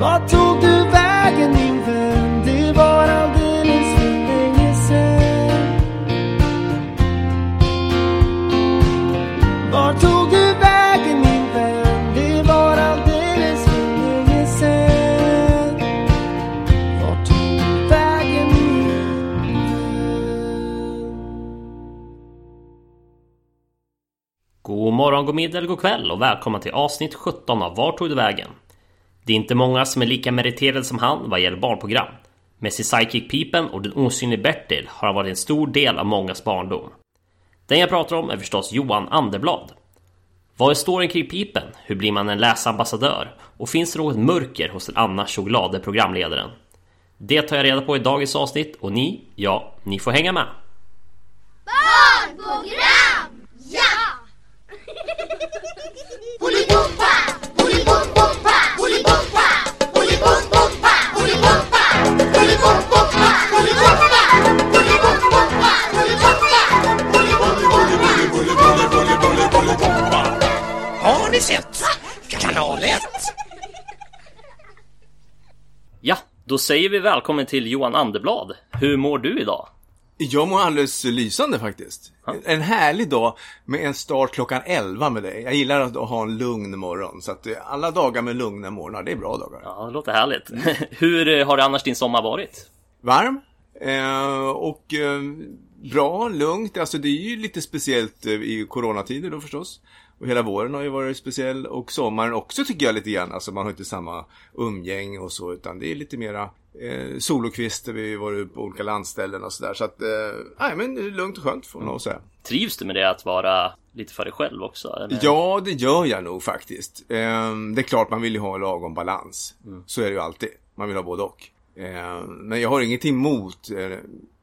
Vart tog du vägen min vän? Det var alldeles för länge sen. Vart tog du vägen min vän? Det var alldeles för länge sen. Vart tog du vägen min vän? God morgon, god middag eller god kväll och välkomna till avsnitt 17 av Var tog du vägen? Det är inte många som är lika meriterade som han vad gäller barnprogram. Med sin sidekick Pipen och den osynlige Bertil har han varit en stor del av mångas barndom. Den jag pratar om är förstås Johan Anderblad. Vad är storyn kring Pipen? Hur blir man en läsambassadör? Och finns det något mörker hos den annars så glade programledaren? Det tar jag reda på i dagens avsnitt och ni, ja, ni får hänga med. Barnprogram! Ja! Bolibompa! Sett? Kanal 1! Ja, då säger vi välkommen till Johan Anderblad. Hur mår du idag? Jag mår alldeles lysande faktiskt. En härlig dag med en start klockan 11 med dig. Jag gillar att ha en lugn morgon. Så att eh, alla dagar med lugna morgnar, det är bra dagar. Ja, det låter härligt. Hur eh, har annars din sommar varit? Varm eh, och eh, bra, lugnt. Alltså det är ju lite speciellt eh, i coronatider då förstås. Och hela våren har ju varit speciell och sommaren också tycker jag lite grann. Alltså man har inte samma umgäng och så utan det är lite mera eh, solokvist. Vi har varit på olika landställen och sådär. Så att, eh, nej men det är lugnt och skönt får man nog säga. Trivs du med det att vara lite för dig själv också? Eller? Ja, det gör jag nog faktiskt. Ehm, det är klart man vill ju ha en lagom balans. Så är det ju alltid. Man vill ha både och. Ehm, men jag har ingenting emot eh,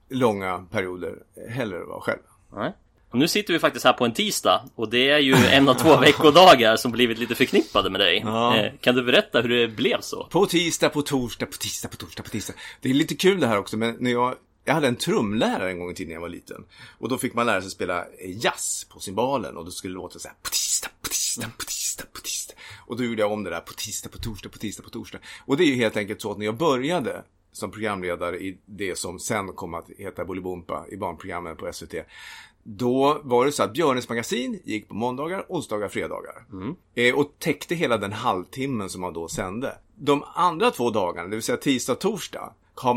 långa perioder heller att vara själv. Nej. Och nu sitter vi faktiskt här på en tisdag och det är ju en av två veckodagar som blivit lite förknippade med dig. Ja. Eh, Kan du berätta hur det blev så? På tisdag, på torsdag, på tisdag, på torsdag, på tisdag. Det är lite kul det här också, men när jag jag hade en trumlärare en gång i tiden när jag var liten. Och då fick man lära sig spela jazz på cymbalen och då skulle det låta så här på tisdag, på tisdag, på tisdag, på tisdag. Och då gjorde jag om det där på tisdag, på torsdag, på tisdag, på torsdag. Och det är ju helt enkelt så att när jag började som programledare i det som sen kom att heta Bolibompa i barnprogrammen på SVT. Då var det så att Björnes magasin gick på måndagar, onsdagar, fredagar. Eh, och täckte hela den halvtimmen som man då sände. De andra två dagarna, det vill säga tisdag och torsdag,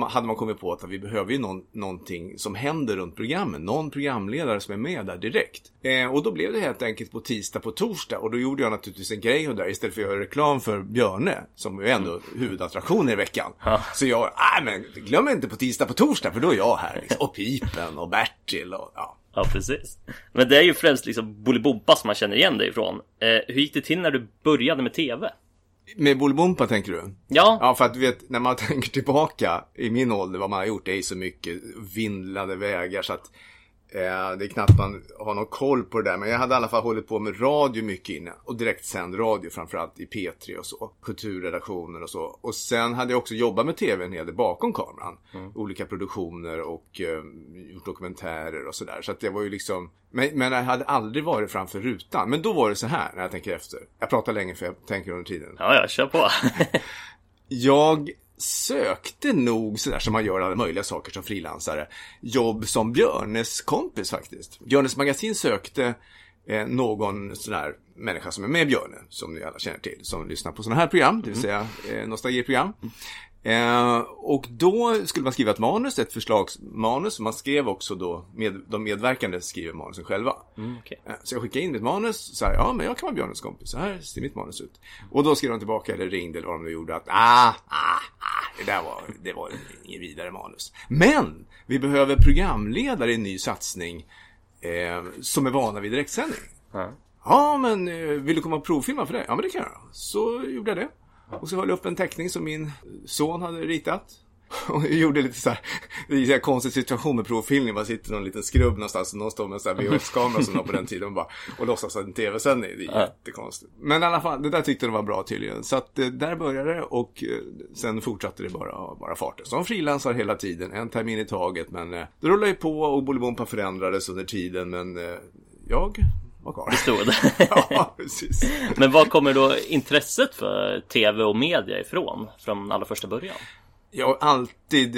hade man kommit på att vi behöver ju någon, någonting som händer runt programmen. Någon programledare som är med där direkt. Eh, och då blev det helt enkelt på tisdag på torsdag. Och då gjorde jag naturligtvis en grej och där istället för att göra reklam för Björne, som ju ändå huvudattraktionen i veckan. Så jag, nej men glöm inte på tisdag på torsdag för då är jag här. Liksom. Och Pipen och Bertil och ja. Ja, precis. Men det är ju främst liksom Bolibompa som man känner igen dig ifrån. Eh, hur gick det till när du började med TV? Med Bolibompa tänker du? Ja, Ja, för att du vet, när man tänker tillbaka i min ålder, vad man har gjort, det är så mycket vindlade vägar så att eh, det är knappt man har någon koll på det där. Men jag hade i alla fall hållit på med radio mycket innan. Och direktsänd radio framförallt i P3 och så. Kulturredaktioner och så. Och sen hade jag också jobbat med tv en hel del bakom kameran. Olika produktioner och eh, gjort dokumentärer och sådär. Så att det var ju liksom... Men, men jag hade aldrig varit framför rutan. Men då var det så här när jag tänker efter. Jag pratar länge för jag tänker under tiden. ja, ja, kör på. Jag sökte nog sådär som man gör alla möjliga saker som frilansare. Jobb som Björnes kompis faktiskt. Björnes magasin sökte eh, någon sån här människa som är med Björne, som ni alla känner till, som lyssnar på sådana här program, det vill säga eh, nostalgiprogram. Eh, och då skulle man skriva ett manus, ett förslagsmanus. Man skrev också då, med, de medverkande skriver manusen själva. okej. Eh, Så jag skickade in mitt manus, så här, ja men jag kan vara Björnes kompis, så här ser mitt manus ut. Och då skrev de tillbaka, eller ringde eller vad de nu gjorde, att ah, ah, ah, det där var, det var ingen vidare manus. Men! Vi behöver programledare i en ny satsning eh, som är vana vid direktsändning. Ja. Ja, men eh, vill du komma och provfilma för det? Ja, men det kan jag. Så gjorde jag det. Och så höll jag upp en teckning som min son hade ritat. Och gjorde lite så här, det är en konstig situation med provfilmning. Man sitter i någon liten skrubb någonstans och någon står med en sån här VHS-kamera som har på den tiden och, bara, och låtsas att en tv-sändning. Det är jättekonstigt. Men i alla fall, det där tyckte de var bra tydligen. Så att eh, där började det och eh, sen fortsatte det bara, bara farten. Som frilansar hela tiden, en termin i taget. Men eh, det rullade ju på och Bolibompa förändrades under tiden. Men jag var kvar. Det stod. ja, precis. Men var kommer då intresset för tv och media ifrån? Från allra första början? Har alltid...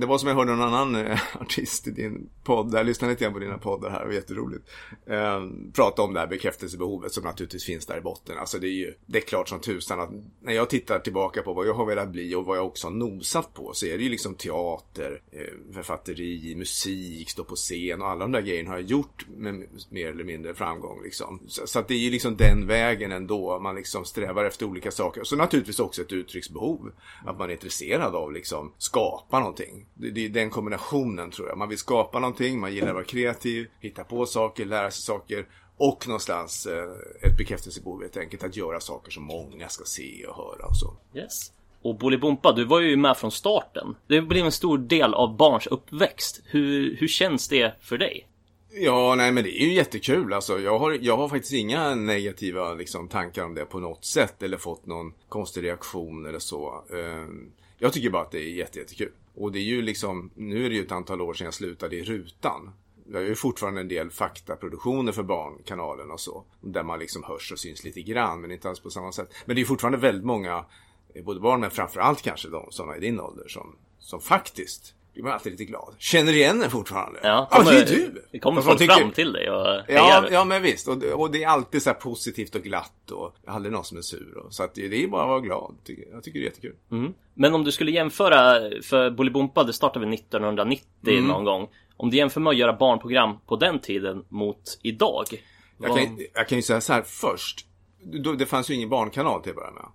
Det var som jag hörde någon annan eh, artist i din podd, jag lyssnade lite grann på dina poddar här, det var jätteroligt. Eh, prata om det här bekräftelsebehovet som naturligtvis finns där i botten. Alltså det är ju, det är klart som tusan att när jag tittar tillbaka på vad jag har velat bli och vad jag också har nosat på så är det ju liksom teater, eh, författeri, musik, stå på scen och alla de där grejerna har jag gjort med mer eller mindre framgång liksom. Så, så att det är ju liksom den vägen ändå, man liksom strävar efter olika saker. Och så naturligtvis också ett uttrycksbehov, att man är intresserad av liksom skapa någonting. Det, är den kombinationen tror jag. Man vill skapa någonting, man gillar att vara kreativ, hitta på saker, lära sig saker och någonstans eh, ett bekräftelsebehov helt enkelt. Att göra saker som många ska se och höra och så. Yes. Och Bolibompa, du var ju med från starten. Det blev en stor del av barns uppväxt. Hur, hur känns det för dig? Ja, nej men det är ju jättekul. Alltså, jag, har, jag har faktiskt inga negativa liksom, tankar om det på något sätt. Eller fått någon konstig reaktion eller så. Ehm, jag tycker bara att det är jätte, jättekul. Och det är ju liksom, nu är det ju ett antal år sedan jag slutade i Rutan. Jag gör ju fortfarande en del faktaproduktioner för Barnkanalen och så. Där man liksom hörs och syns lite grann, men inte alls på samma sätt. Men det är fortfarande väldigt många, eh, både barn men framförallt kanske de sådana i din ålder som, som faktiskt blir man alltid lite glad. Känner igen en fortfarande. Ja, ja det är du! Det kommer folk tycker- fram till dig och Ja, hejar. ja men visst. Och, det- och det är alltid så här positivt och glatt och aldrig någon som är sur. Och, så att det är bara att vara glad. Jag tycker det är jättekul. Mm. Men om du skulle jämföra, för Bolibompa det startade väl 1990 Mm. någon gång. Om du jämför med att göra barnprogram på den tiden mot idag. Jag vad- kan, jag kan ju säga så här först. Det fanns ju ingen barnkanal till att börja med.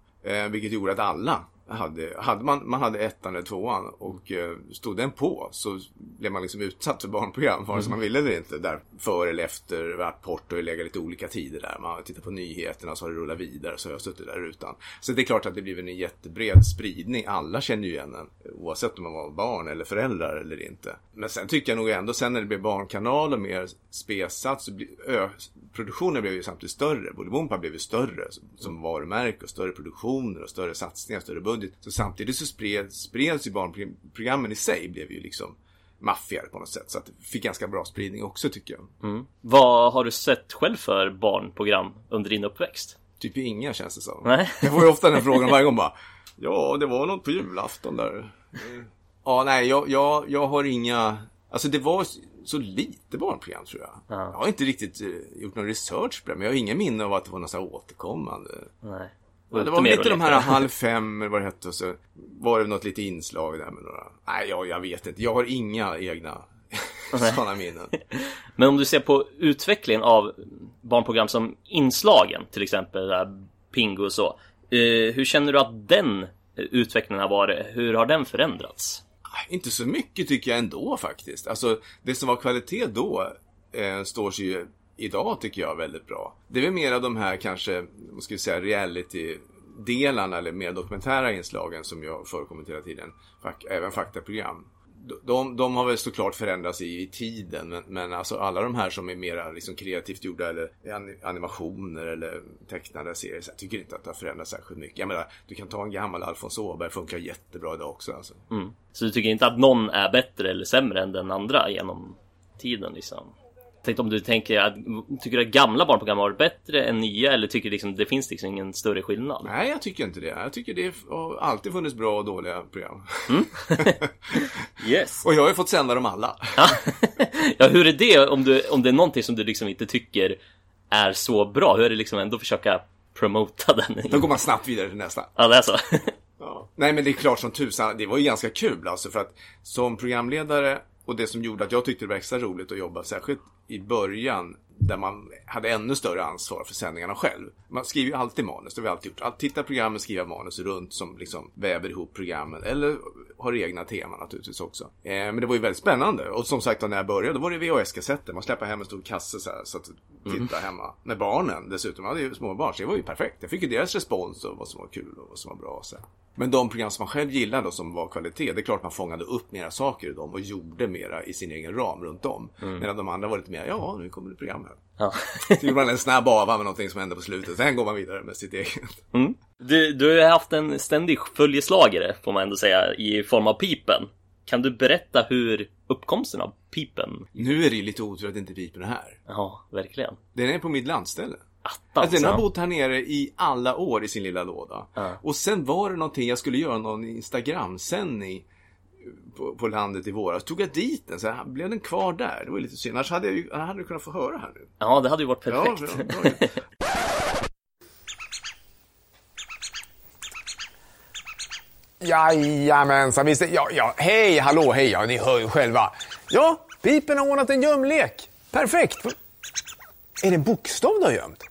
Eh, vilket gjorde att alla hade, hade man, man hade ettan eller tvåan och eh, stod den på så blev man liksom utsatt för barnprogram vare sig man ville eller inte. Där före eller efter Rapport och legat lite olika tider där. Man har tittat på nyheterna så har det rullat vidare så har jag suttit där utan. Så det är klart att det blir en jättebred spridning. Alla känner ju igen en oavsett om man var barn eller föräldrar eller inte. Men sen tycker jag nog ändå sen när det blev barnkanal och mer spesat så ö, produktionen blev ju samtidigt större. Bolibompa blev ju större som- som varumärke och större produktioner och större satsningar, större budget. Så samtidigt så spred, spreds ju barnprogrammen i sig blev ju liksom maffigare på något sätt. Så att det fick ganska bra spridning också tycker jag. Mm. Vad har du sett själv för barnprogram under din uppväxt? Typ inga känns det som. Nej. Jag får ju ofta den frågan varje gång bara. Ja, det var något på julafton där. Ja, nej, jag, jag, jag har inga... Alltså det var så lite barnprogram tror jag. Ja. Jag har inte riktigt eh, gjort någon research på det, men jag har inga minne av att det var något så återkommande. Nej. Ja, det var lite de här halv fem eller vad det hette och så var det något lite inslag där med några. Nej, jag, jag vet inte. Jag har inga egna sådana minnen. Men om du ser på utvecklingen av barnprogram som inslagen, till exempel där Pingu och så. Eh, hur känner du att den eh, utvecklingen har varit? Hur har den förändrats? Inte så mycket tycker jag ändå faktiskt. Alltså, det som var kvalitet då eh, står sig ju idag tycker jag väldigt bra. Det är väl mer av de här kanske, vad ska vi säga, reality-delarna eller mer dokumentära inslagen som jag förekommit hela tiden. Fak- även faktaprogram. De- De, har väl såklart förändrats i, i tiden, men, men alltså alla de här som är mera liksom kreativt gjorda eller animationer eller tecknade serier, så jag tycker inte att det har förändrats särskilt mycket. Jag menar, du kan ta en gammal Alfons Åberg, funkar jättebra idag också. Alltså. Mm. Så du tycker inte att någon är bättre eller sämre än den andra genom tiden liksom? Tänkte om du tänker att, tycker du att gamla barnprogram har varit bättre än nya eller tycker du liksom det finns liksom ingen större skillnad? Nej, jag tycker inte det. Jag tycker det har alltid funnits bra och dåliga program. Yes! och jag har ju fått sända dem alla. ja, hur är det om, du, om det är någonting som du liksom inte tycker är så bra? Hur är det liksom ändå försöka promota den? Då går man snabbt vidare till nästa. Ja, det är så. Ja. Nej, men det är klart som tusan. Det var ju ganska kul alltså för att som programledare och det som gjorde att jag tyckte det var extra roligt att jobba, särskilt i början där man hade ännu större ansvar för sändningarna själv. Man skriver ju alltid manus, det har vi alltid gjort. Att titta programmen, skriva manus runt som liksom väver ihop programmen. Eller har egna teman naturligtvis också. Eh, men det var ju väldigt spännande. Och som sagt när jag började, då var det VHS-kassetter. Man släppte hem en stor kasse så här, så att titta hemma. Med barnen dessutom, jag hade ju små barn, så det var ju perfekt. Jag fick ju deras respons och vad som var kul och vad som var bra. Så här. Men de program som man själv gillade och som var kvalitet, det är klart man fångade upp mera saker i dem och gjorde mera i sin egen ram runt om. Medan de andra var lite mer, ja nu kommer det program här. Ja. Så gjorde man en snabb ava med någonting som hände på slutet, sen går man vidare med sitt eget. Mm. Du, du har haft en ständig följeslagare, får man ändå säga, i form av Pipen. Kan du berätta hur uppkomsten av pipen. Nu är det ju lite otur att inte pipen är här. Ja, verkligen. Den är på mitt landställe. Attans, Alltså, den har bott här nere i alla år i sin lilla låda. Ja. Och sen var det någonting, jag skulle göra någon Instagram-sändning på, på landet i våras. Tog jag dit den, så här, blev den kvar där. Det var lite synd. Annars hade jag ju hade kunnat få höra här nu. Ja, det hade ju varit Ja, perfekt. bra, bra. Jajamensan, visst. Ja, ja, hej, hallå, hej, ja, ni hör ju själva. Ja, pipen har ordnat en gömlek. Perfekt. Är det en bokstav du har gömt?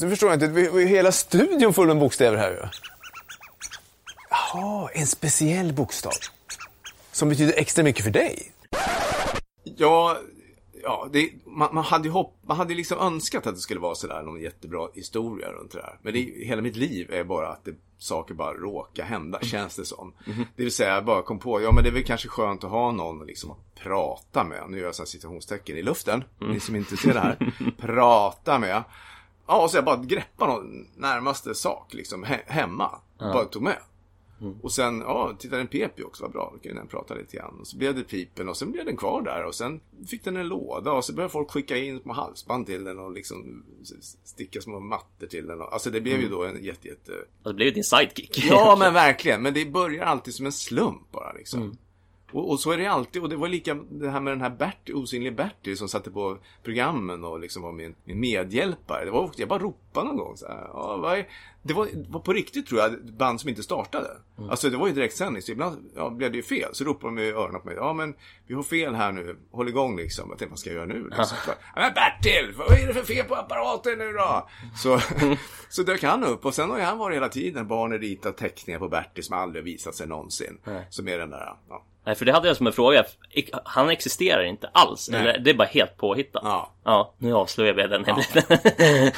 Nu förstår jag inte. Hela studion full med bokstäver här ju. Jaha, en speciell bokstav. Som betyder extra mycket för dig. Ja, ja det, man, man hade ju hopp, man hade liksom önskat att det skulle vara sådär någon jättebra historia runt det där. Men det, hela mitt liv är bara att det, saker bara råkar hända, känns det som. Det vill säga, jag bara kom på, ja men det är väl kanske skönt att ha någon liksom att prata med. Nu gör jag sådana citationstecken i luften, ni som inte ser det här. prata med. Ja, så jag bara greppade någon närmaste sak liksom he, hemma. Bara tog med. Och sen, ja, tittade den pep ju också, vad bra, då kan den prata lite grann. Och så blev det pipen och sen blev den kvar där och sen fick den en låda och så började folk skicka in små halsband till den och liksom sticka små mattor till den. Alltså det blev ju då en jätte, jätte... Och det blev ju din sidekick. Ja men verkligen, men det börjar alltid som en slump bara liksom. Och, och så är det alltid, och det var lika det här med den här Bert, osynlige Bertil som satte på programmen och liksom var min, min medhjälpare. Det var, jag bara ropade någon gång så här, ja, det, var, var på riktigt tror jag, band som inte startade. Alltså det var ju direktsändning, så ibland ja, blev det ju fel. Så ropade de i öronen på mig, ja men vi har fel här nu, håll igång liksom. Jag tänkte, vad ska jag göra nu? Liksom. Ja, men Bertil, vad är det för fel på apparaten nu då? Så, så dök han upp och sen har han varit hela tiden, barnen ritat teckningar på Bertil som aldrig visat sig någonsin. Som är den där, ja. Nej, för det hade jag som en fråga. Han existerar inte alls. Nej. Eller det är bara helt påhittat. Ja. Ja, nu avslöjar vi den hemligheten.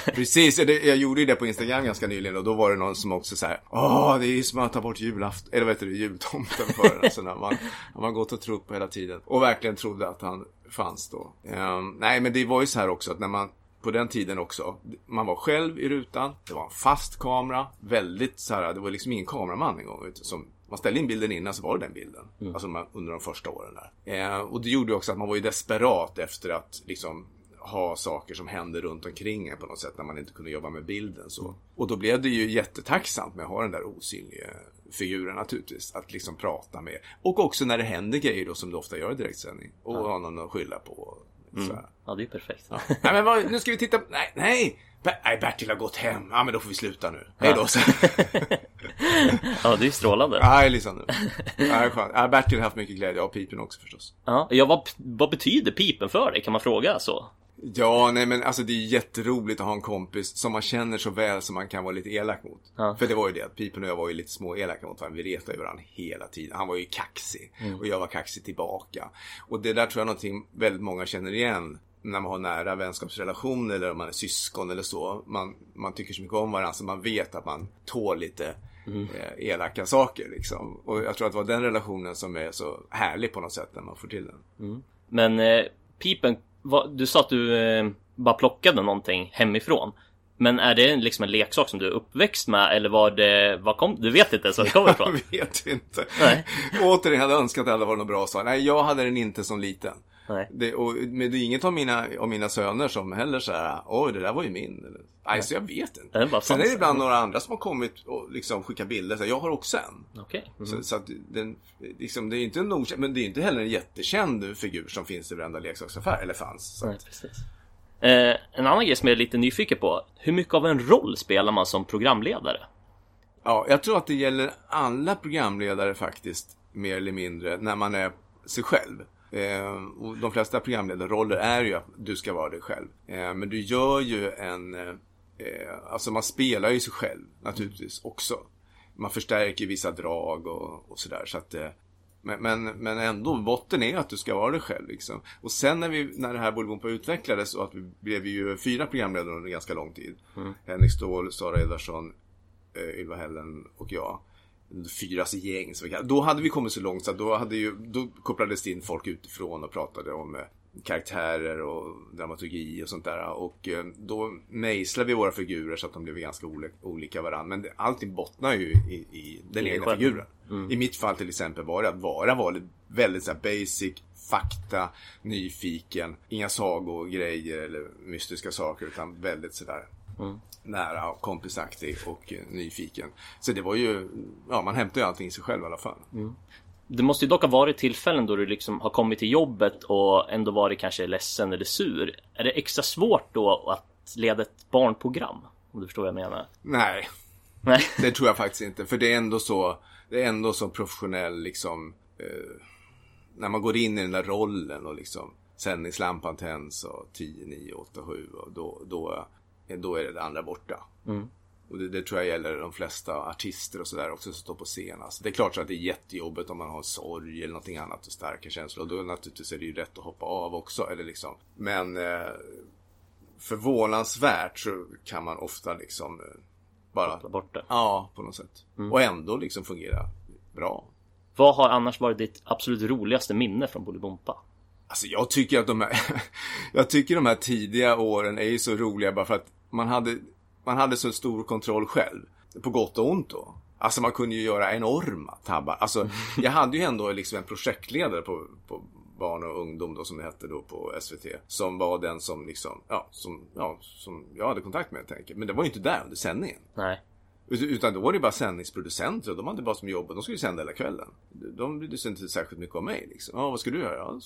Precis, jag, jag gjorde ju det på Instagram ganska nyligen och då var det någon som också så här, Åh, det är ju som att ta bort julafton, eller vad heter det, jultomten för. Alltså när man, när man gått och trott på hela tiden. Och verkligen trodde att han fanns då. Ehm, nej, men det var ju så här också att när man på den tiden också, man var själv i rutan, det var en fast kamera, väldigt så här, det var liksom ingen kameraman en gång. Som, man ställde in bilden innan så var det den bilden. Alltså man, under de första åren där. Eh, och det gjorde också att man var ju desperat efter att liksom ha saker som hände runt omkring en på något sätt när man inte kunde jobba med bilden så. Och då blev det ju jättetacksamt med att ha den där osynliga figuren naturligtvis. Att liksom prata med. Och också när det händer grejer då som det ofta gör i direktsändning. Och ha någon att skylla på. Här. Ja, det är perfekt. Nej men vad, nu ska vi titta, nej, nej! Nej, Bertil har gått hem. Ja, men då får vi sluta nu. Hej då. så. Ja, det är strålande. Nej, liksom nu. Nej, skönt. Ja, Bertil har haft mycket glädje av pipen också förstås. Ja, ja vad, vad betyder pipen för dig? Kan man fråga så? Ja, nej men alltså det är jätteroligt att ha en kompis som man känner så väl som man kan vara lite elak mot. Ja. För det var ju det, att Pipen och jag var ju lite små elaka mot varandra. Vi retade ju varandra hela tiden. Han var ju kaxig och jag var kaxig tillbaka. Och det där tror jag är någonting väldigt många känner igen när man har nära vänskapsrelationer eller om man är syskon eller så. Man, man tycker så mycket om varandra så man vet att man tål lite eh, elaka saker liksom. Och jag tror att det var den relationen som är så härlig på något sätt när man får till den. Men eh, pipen, vad, du sa att du eh, bara plockade någonting hemifrån. Men är det liksom en leksak som du är uppväxt med eller var det, vad kom, du vet inte ens var det kommer ifrån? Jag vet inte. Nej. Återigen, hade önskat att det hade varit något bra svar. Nej, jag hade den inte som liten. Nej. Det, och, men det är inget av mina, av mina söner som heller så här, oj det där var ju min. Eller, nej, så jag vet inte. Sen är det ibland några andra som har kommit och liksom skickat bilder. Så här, jag har också en. Okej. Mm. Så, så att den, liksom, det är inte en okänd, men det är inte heller en jättekänd figur som finns i varenda leksaksaffär, eller fanns. Så. Nej, precis. Eh, en annan grej som jag är lite nyfiken på. Hur mycket av en roll spelar man som programledare? Ja, jag tror att det gäller alla programledare faktiskt, mer eller mindre, när man är sig själv. Eh, och de flesta programledarroller är ju att du ska vara dig själv. Eh, men du gör ju en... Eh, alltså man spelar ju sig själv naturligtvis också. Man förstärker vissa drag och, och sådär. Så att, eh, men, men, men ändå, botten är att du ska vara dig själv. Liksom. Och sen när, vi, när det här Bolibompa utvecklades och att vi blev ju fyra programledare under ganska lång tid. Henrik Ståhl, Sara Edarsson, eh, Ylva Hällen och jag. Fyras gäng. Så då hade vi kommit så långt så att då, hade ju, då kopplades det in folk utifrån och pratade om eh, karaktärer och dramaturgi och sånt där. Och eh, då mejslade vi våra figurer så att de blev ganska oli- olika varandra. Men allting bottnar ju i, i den egna själv. figuren. I mitt fall till exempel var det att vara var väldigt så basic, fakta, nyfiken. Inga sagogrejer eller mystiska saker utan väldigt sådär nära och kompisaktig och eh, nyfiken. Så det var ju, ja man hämtar ju allting i sig själv i alla fall. Det måste ju dock ha varit tillfällen då du liksom har kommit till jobbet och ändå varit kanske ledsen eller sur. Är det extra svårt då att leda ett barnprogram? Om du förstår vad jag menar? Nej, Nej. det tror jag faktiskt inte. För det är ändå så, det är ändå så professionell liksom, eh, när man går in i den där rollen och liksom sändningslampan tänds och 10, 9, 8, 7 och då, då, då är det det andra borta. Och det, det tror jag gäller de flesta artister och sådär också som står på scen. Alltså, det är klart så att det är jättejobbigt om man har sorg eller någonting annat och starka känslor. Och då naturligtvis är det ju rätt att hoppa av också. Eller liksom. Men eh, förvånansvärt så kan man ofta liksom eh, bara... Ta bort det. Ja, på något sätt. Och ändå liksom fungera bra. Vad har annars varit ditt absolut roligaste minne från Bolibompa? Alltså jag tycker att de här, jag tycker de här tidiga åren är ju så roliga bara för att man hade, man hade så stor kontroll själv. På gott och ont då. Alltså man kunde ju göra enorma tabbar. Alltså jag hade ju ändå liksom en projektledare på, på barn och ungdom då som det hette då på SVT. Som var den som liksom, ja, som, ja, som jag hade kontakt med helt enkelt. Men det var ju inte där under sändningen. Nej. Ut- Utan då var det bara sändningsproducenter och de hade bara som jobb och de skulle sända hela kvällen. De brydde sig inte särskilt mycket om mig liksom. Ja, vad ska du göra? Ja,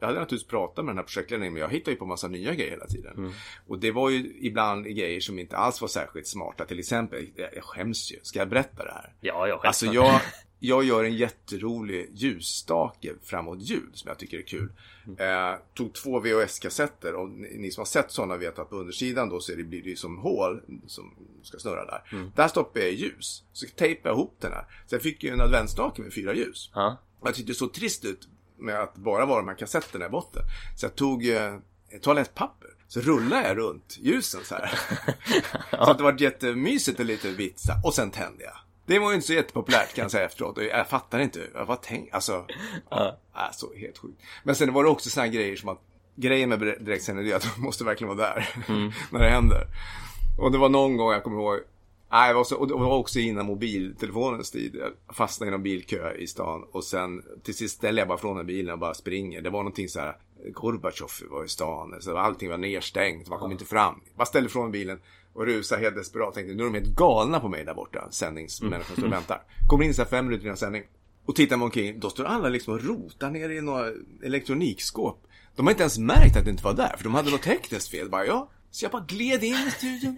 jag hade naturligtvis pratat med den här projektledningen men jag hittade ju på massa nya grejer hela tiden. Och det var ju ibland grejer som inte alls var särskilt smarta. Till exempel, jag jag skäms ju. Ska jag berätta det här? Ja, ja, Alltså självklart. jag, jag gör en jätterolig ljusstake framåt jul som jag tycker är kul. Eh, tog två VHS-kassetter och ni, ni som har sett sådana vet att på undersidan då så det, blir det ju som hål som ska snurra där. Där stoppar jag ljus. Så tejpade jag ihop den här. Jag fick ju en adventsstake med fyra ljus. Och jag tyckte det såg trist ut med att bara vara de här kassetterna i botten. Så jag tog eh, toalettpapper. Så rullade jag runt ljusen så här. så att det var jättemysigt och lite vitt. Och sen tände jag. Det var ju inte så jättepopulärt kan jag säga efteråt. Jag fattar inte. Jag var tänkt, alltså. Ja. Alltså helt sjukt. Men sen var det också här grejer som att. Grejen med direktsändning är att de måste verkligen vara där. när det händer. Och det var någon gång jag kommer ihåg. Nej, var, så, och det var också innan mobiltelefonens tid. Jag fastnade i någon bilkö i stan. Och sen till sist ställer jag bara från den bilen och bara springer. Det var någonting så här. Gorbatjov var i stan. Så allting var nedstängt. Man kom inte fram. Bara ställde från bilen. Och rusade helt desperat. Tänkte nu är de helt galna på mig där borta. Sändningsmänniskorna står och väntar. Kommer in så här fem minuter innan sändning. Och tittar man omkring. Då står alla liksom och rotar ner i några elektronikskåp. De har inte ens märkt att det inte var där. För de hade något tekniskt fel. Bara ja. Så jag bara gled in i studion.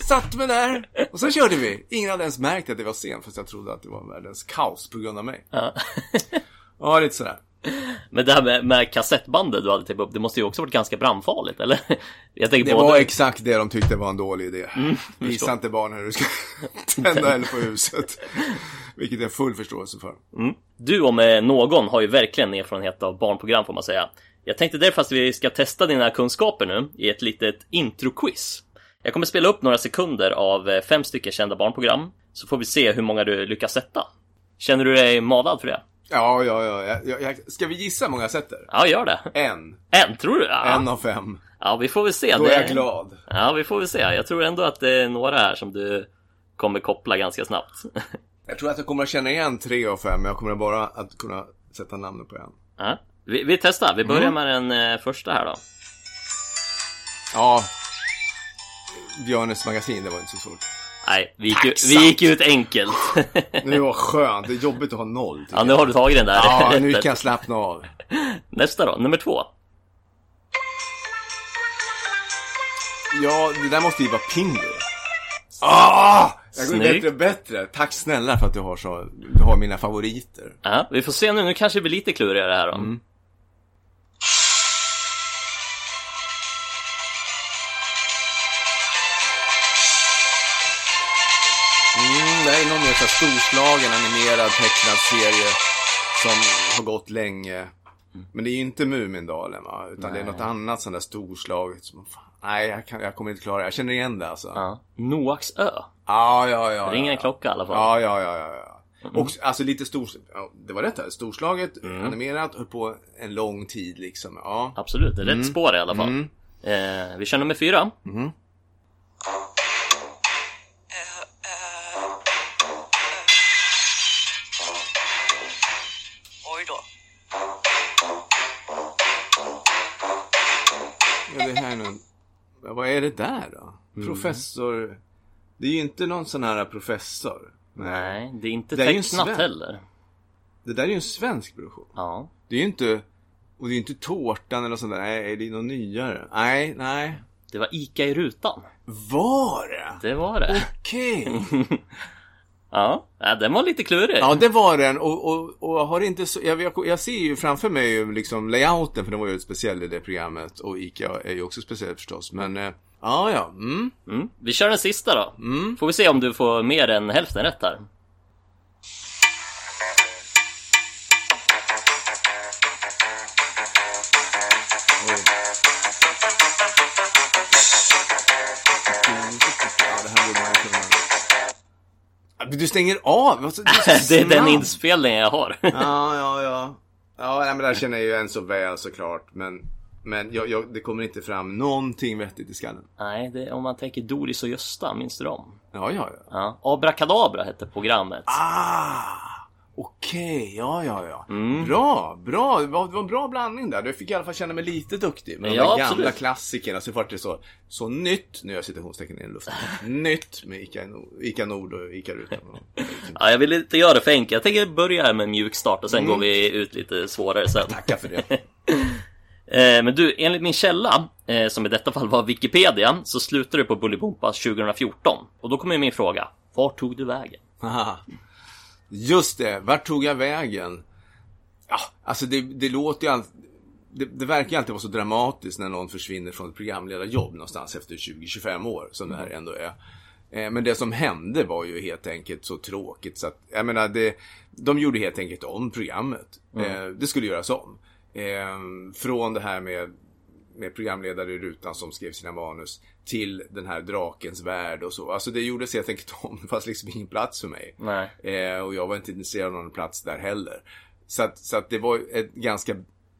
Satt mig där. Och så körde vi. Ingen hade ens märkt att det var sen. Fast jag trodde att det var världens kaos på grund av mig. Ja. Ja, lite sådär. Men det här med, med kassettbandet du hade tejpat upp, det måste ju också varit ganska brandfarligt, eller? Jag tänker Det både... var exakt det de tyckte var en dålig idé. Visa förstår. inte barnen hur du ska tända eld på huset. Vilket jag har full förståelse för. Du om eh, någon har ju verkligen erfarenhet av barnprogram får man säga. Jag tänkte därför att vi ska testa dina kunskaper nu i ett litet introquiz. Jag kommer spela upp några sekunder av eh, fem stycken kända barnprogram, så får vi se hur många du lyckas sätta. Känner du dig manad för det? Ja, ja, ja. Jag, jag, ska vi gissa hur många jag sätter? Ja, gör det. En. En, tror du? Ja, En av fem. ja vi får väl se. Då är jag glad. Ja, vi får väl se. Jag tror ändå att det är några här som du kommer koppla ganska snabbt. Jag tror att jag kommer att känna igen tre av fem, men jag kommer bara att kunna sätta namnet på en. Ja. Vi, vi testar. Vi börjar Mm. med den eh, första här då. Ja. Björnes magasin, det var inte så svårt. Nej, vi gick, ju, vi gick ut enkelt. Det var skönt, det är jobbigt att ha noll. ja, nu har du tagit den där Ja, nu kan jag slappna av. Nästa då, nummer två. Ja, det där måste ju vara Pingu. Ah! Jag går Snyggt. bättre och bättre. Tack snälla för att du har så, du har mina favoriter. Ja, vi får se nu. Nu kanske det blir lite klurigare här då. Mm. Mer så storslagen animerad tecknad serie som har gått länge. Men det är ju inte Mumindalen va? Utan det är något annat sånt där storslaget. Som, fan, nej, jag, kan, jag kommer inte klara det. Jag känner igen det alltså. Ja. Noaks ö. ja, ja. ja Ringer en klocka i alla fall. Ja, ja, ja, ja, ja. Och alltså lite stor, ja, det var rätt här, storslaget, animerat, höll på en lång tid liksom. Ja. Absolut, det är rätt spår i alla fall. Eh, vi kör nummer fyra. Oj är det där då? Professor... Det är ju inte någon sån här professor. Nej, det är inte Det är tecknat sven- heller. Det där är ju en svensk produktion. Ja. Det är ju inte... Och det är ju inte Tårtan eller sånt där. Nej, det är något nyare. Nej, nej. Det var Ica i rutan. Var det? Det var det. Okej. Ja, ja den var lite klurig. Ja, det var den. Och, och, och har inte så... Jag, jag, jag ser ju framför mig liksom layouten, för den var ju speciell i det programmet. Och Ica är ju också speciellt förstås. Men... eh, Ja, ja. Mm. Mm. Vi kör den sista då. Får vi se om du får mer än hälften rätt här. Du stänger av? Alltså, Det är den inspelningen jag har. Ja, ja, ja. Ja, nej, men det här känner jag ju än så väl såklart. Men, men jag, jag, det kommer inte fram någonting vettigt i skallen. Nej, det, om man tänker Doris och Gösta, minns du dem? Ja, ja, ja. Ja. Abrakadabra hette programmet. Ah! Okej, ja, ja, ja. Mm. Bra, bra. Det var, det var en bra blandning där. Du fick i alla fall känna mig lite duktig. Med Ja, de gamla absolut. klassikerna. Så vart det så, så nytt, nu gör jag citationstecken i luften. nytt med Ica, Ica Nord och Ica Rutan. Ja, jag vill inte göra det för enkelt. Jag tänker börja här med mjuk start och sen Mm. går vi ut lite svårare sen. Tacka för det. Eh, men du, enligt min källa, eh, som i detta fall var Wikipedia, så slutade du på Bolibompa 2014. Och då kommer min fråga. Vart tog du vägen? Just det, vart tog jag vägen? Ja, alltså det, det låter ju alltid... Det, det verkar alltid vara så dramatiskt när någon försvinner från ett programledarjobb någonstans efter 20-25 år, som det här ändå är. Eh, Men det som hände var ju helt enkelt så tråkigt så att, jag menar, det, de gjorde helt enkelt om programmet. Eh, Det skulle göras om. Eh, Från det här med med programledare i rutan som skrev sina manus till den här drakens värld och så. Alltså det gjordes helt enkelt om. Det fanns liksom ingen plats för mig. Nej. Eh, och jag var inte intresserad av någon plats där heller. Så att, så att det var ett ganska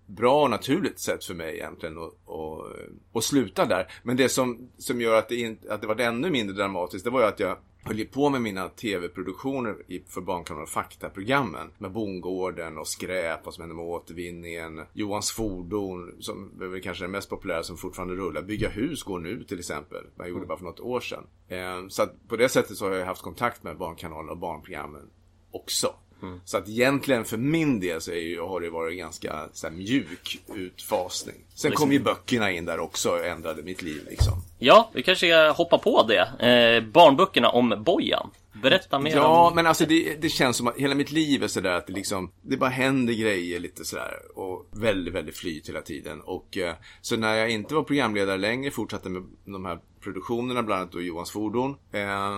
bra och naturligt sätt för mig egentligen att, att, att sluta där. Men det som, som gör att det, inte, att det var ännu mindre dramatiskt, det var ju att jag höll ju på med mina tv-produktioner för Barnkanalen Fakta-programmen. Med Bondgården och Skräp, vad som hände med återvinningen. Johans fordon, som är väl kanske den mest populära som fortfarande rullar. Bygga hus går nu till exempel. Jag gjorde bara för något år sedan. Eh, Så att på det sättet så har jag haft kontakt med Barnkanalen och barnprogrammen också. Så att egentligen för min del så ju, har det varit ganska så här, mjuk utfasning. Sen kom ju böckerna in där också och ändrade mitt liv liksom. Ja, vi kanske ska hoppa på det. Eh, barnböckerna om Bojan. Berätta mer Ja, om... men alltså det, det känns som att hela mitt liv är sådär att det liksom, det bara händer grejer lite sådär och väldigt, väldigt flyt hela tiden. Och eh, så när jag inte var programledare längre, fortsatte med de här produktionerna, bland annat då Johans fordon. Eh,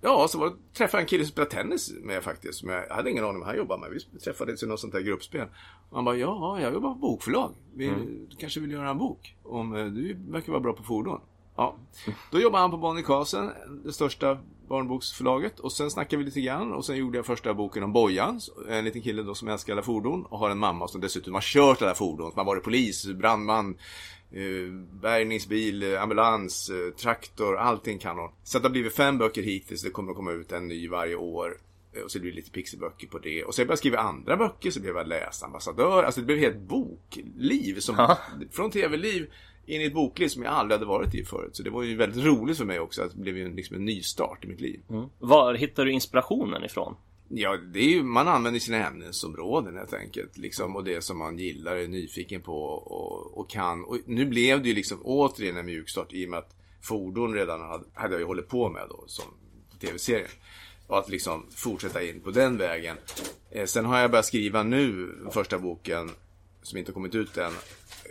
ja, så var träffade jag en kille som spelade tennis med faktiskt, som jag hade ingen aning om vad han jobbade med. Vi träffades i något sånt där gruppspel. Och han bara, ja, jag jobbar på bokförlag. Vi, Du kanske vill göra en bok? Om eh, du verkar vara bra på fordon. Ja, då jobbade han på Bonnie Carlsen, det största barnboksförlaget. Och sen snackade vi lite grann och sen gjorde jag första boken om Bojan, en liten kille då som älskar alla fordon och har en mamma som dessutom har kört alla fordon. Som har varit polis, brandman, bärgningsbil, eh, ambulans, eh, traktor, allting kan hon. Så det har blivit fem böcker hittills, det kommer att komma ut en ny varje år. Eh, Och så blir det lite pixelböcker på det. Och sen började jag skriva andra böcker, så blev jag läsambassadör. Alltså det blev ett helt bokliv. Som, Från tv-liv in i ett bokliv som jag aldrig hade varit i förut. Så det var ju väldigt roligt för mig också. Att det blev ju liksom en ny start i mitt liv. Var hittar du inspirationen ifrån? Ja, det är ju, man använder sina ämnesområden helt enkelt. Liksom, och det som man gillar, är nyfiken på och, och kan. Och nu blev det ju liksom återigen en mjukstart i och med att fordon redan hade, hade jag ju hållit på med då som tv-serien. Och att liksom fortsätta in på den vägen. Eh, sen har jag börjat skriva nu första boken som inte har kommit ut än.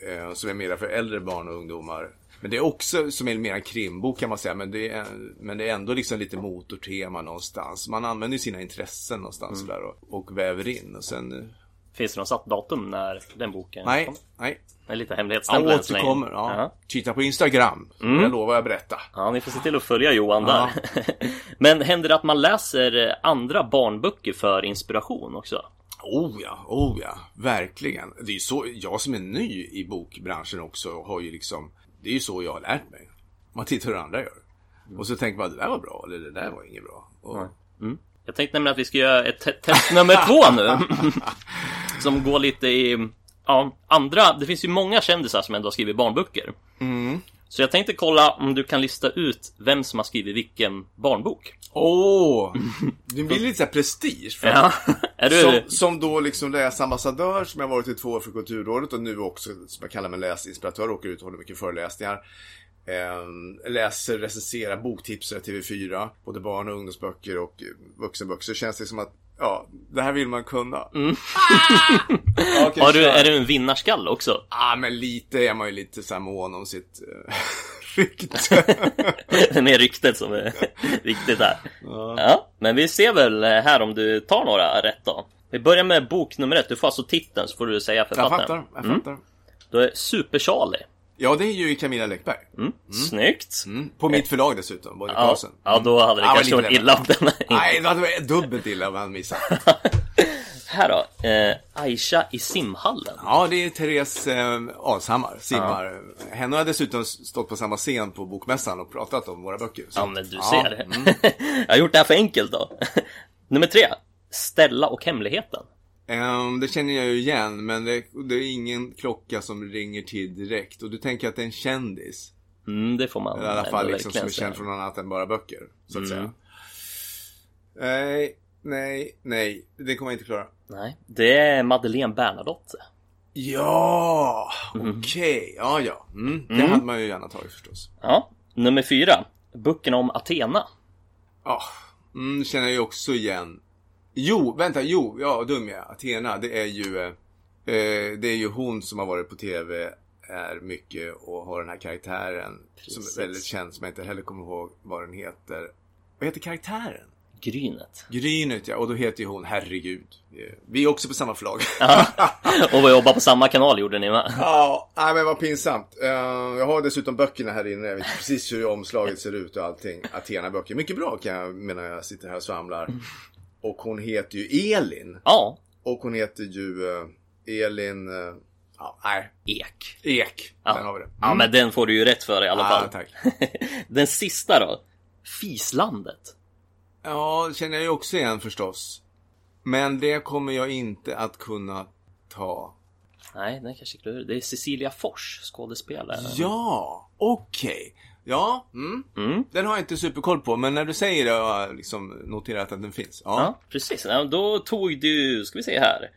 Eh, som är mera för äldre barn och ungdomar. Men det är också som är mer en krimbok kan man säga. Men det är, men det är ändå liksom lite motortema någonstans. Man använder sina intressen någonstans där och, och väver in. Och sen... Finns det något satt datum när den boken Nej, kom? nej. Det är lite hemlighetsstämpel länge. återkommer. Ja. Ja. Titta på Instagram. Jag lovar att berätta. Ja, ni får se till att följa Johan Ja. där. Men händer det att man läser eh, andra barnböcker för inspiration också? Oh ja, oh ja, verkligen. Det är så, jag som är ny i bokbranschen också har ju liksom, det är ju så jag har lärt mig. Man tittar hur andra gör. Och så tänker man, det där var bra, eller det där var inget bra. Och, Jag tänkte nämligen att vi ska göra ett te- test nummer två nu. som går lite i, ja, andra, det finns ju många kändisar som ändå har skrivit barnböcker. Så jag tänkte kolla om du kan lista ut vem som har skrivit vilken barnbok. Åh! det blir lite så här prestige. För Ja, är du... Som, som då liksom läsambassadör som jag varit i två år för Kulturrådet och nu också som jag kallar mig läsinspiratör, åker ut och håller mycket föreläsningar. Eh, läser, recenserar boktipsare TV4, både barn och ungdomsböcker och vuxenböcker. Så känns det som att, ja, det här vill man kunna. Ah! Okej, Har du, är du en vinnarskalle också? Ja, men lite är man ju lite så här mån om sitt eh, rykte. Det är mer ryktet som är viktigt här. Ja, men vi ser väl här om du tar några rätt då. Vi börjar med bok nummer ett. Du får alltså titeln så får du säga jag författaren. fattar, jag Mm. fattar. Då är Super-Charlie. Ja, det är ju Camilla Läckberg. Snyggt. Mm. På mitt förlag dessutom, Bonnier Ja, Carlsen. ja, då hade det Ja, kanske varit illa om den Nej, det hade varit dubbelt illa om han missat. Här då. Eh, Aisha i simhallen. Ja, det är Therese eh, Alshammar, simmar. Henne har dessutom stått på samma scen på Bokmässan och pratat om våra böcker. Så- Ja, men du Ja, ser. mm. jag har gjort det här för enkelt då. nummer tre. Stella och hemligheten. Ehm, det känner jag ju igen, men det, det är ingen klocka som ringer till direkt. Och du tänker att det är en kändis. Mm, det får man I alla fall liksom som är känd från annat än bara böcker. Så att Mm. säga. Nej, nej, nej. Det kommer jag inte klara. Nej, det är Madeleine Bernadotte. Ja, okej. Ja, ja. Mm. Det hade man ju gärna tagit förstås. Ja, nummer fyra. Böckerna om Athena. Ja, mm, känner jag ju också igen. Jo, vänta, jo, ja, dum jag. Athena, det är ju eh, eh, Det är ju hon som har varit på TV är mycket och har den här karaktären som Precis. är väldigt känd som jag inte heller kommer ihåg vad den heter. Vad heter karaktären? Grynet. Grynet ja, och då heter ju hon Herregud. Vi är också på samma förlag. Och vi jobbar på samma kanal gjorde ni med. Ja, nej men vad pinsamt. Eh, jag har dessutom böckerna här inne. Jag vet precis hur omslaget ser ut och allting. Athena-böcker. Mycket bra kan jag menar jag sitter här och svamlar. Och hon heter ju Elin. Ja, Och hon heter ju eh, Elin... eh, ja, nej. Ek. Ek. Ja. Där har vi det. Ja, men den får du ju rätt för i alla Ja, fall. tack. den sista då. Fislandet. Ja, det känner jag ju också igen förstås. Men det kommer jag inte att kunna ta. Nej, den kanske klurig. Det är Cecilia Fors, skådespelare. Ja, okej. Ja, mm. Mm. den har jag inte superkoll på. Men när du säger det har jag liksom noterat att den finns. Ja, Ja, precis. Ja, då tog du, ska vi se här.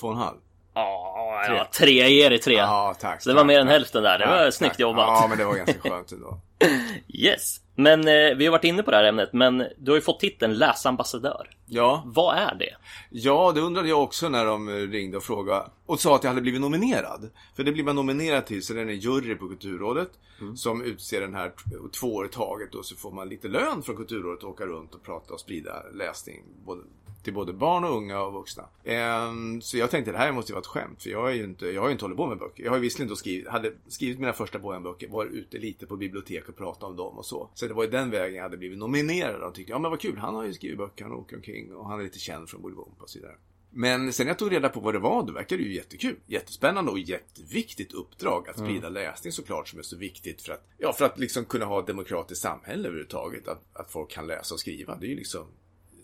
två och en halv. Ja, ja tre. Jag ger dig tre. Ja, tack. Så det var tack, mer än tack. hälften där. Det var Tack, snyggt jobbat. Ja, men det var ganska skönt ändå. Yes. Men eh, vi har varit inne på det här ämnet, men du har ju fått titeln läsambassadör. Ja, Vad är det? ja, det undrade jag också när de eh, ringde och frågade. Och sa att jag hade blivit nominerad. För det blir man nominerad till, så det är en jury på Kulturrådet. Som utser den här t- två år i taget. Och så får man lite lön från Kulturrådet och åka runt och prata och sprida läsning. Både, till både barn och unga och vuxna. Ehm, så jag tänkte det här måste ju vara ett skämt. För jag, är ju inte, jag har ju inte hållit på med böcker. Jag har ju visserligen då skrivit, hade skrivit mina första böcker, varit ute lite på bibliotek och pratat om dem och så. Så det var ju den vägen jag hade blivit nominerad och tyckte, ja men vad kul, han har ju skrivit böcker, han åker omkring och han är lite känd från Bolibompa och så vidare. Men sen jag tog reda på vad det var, då verkade det ju jättekul. Jättespännande och jätteviktigt uppdrag att sprida läsning såklart som är så viktigt för att, ja, för att liksom kunna ha ett demokratiskt samhälle överhuvudtaget. Att, att folk kan läsa och skriva. Det är ju liksom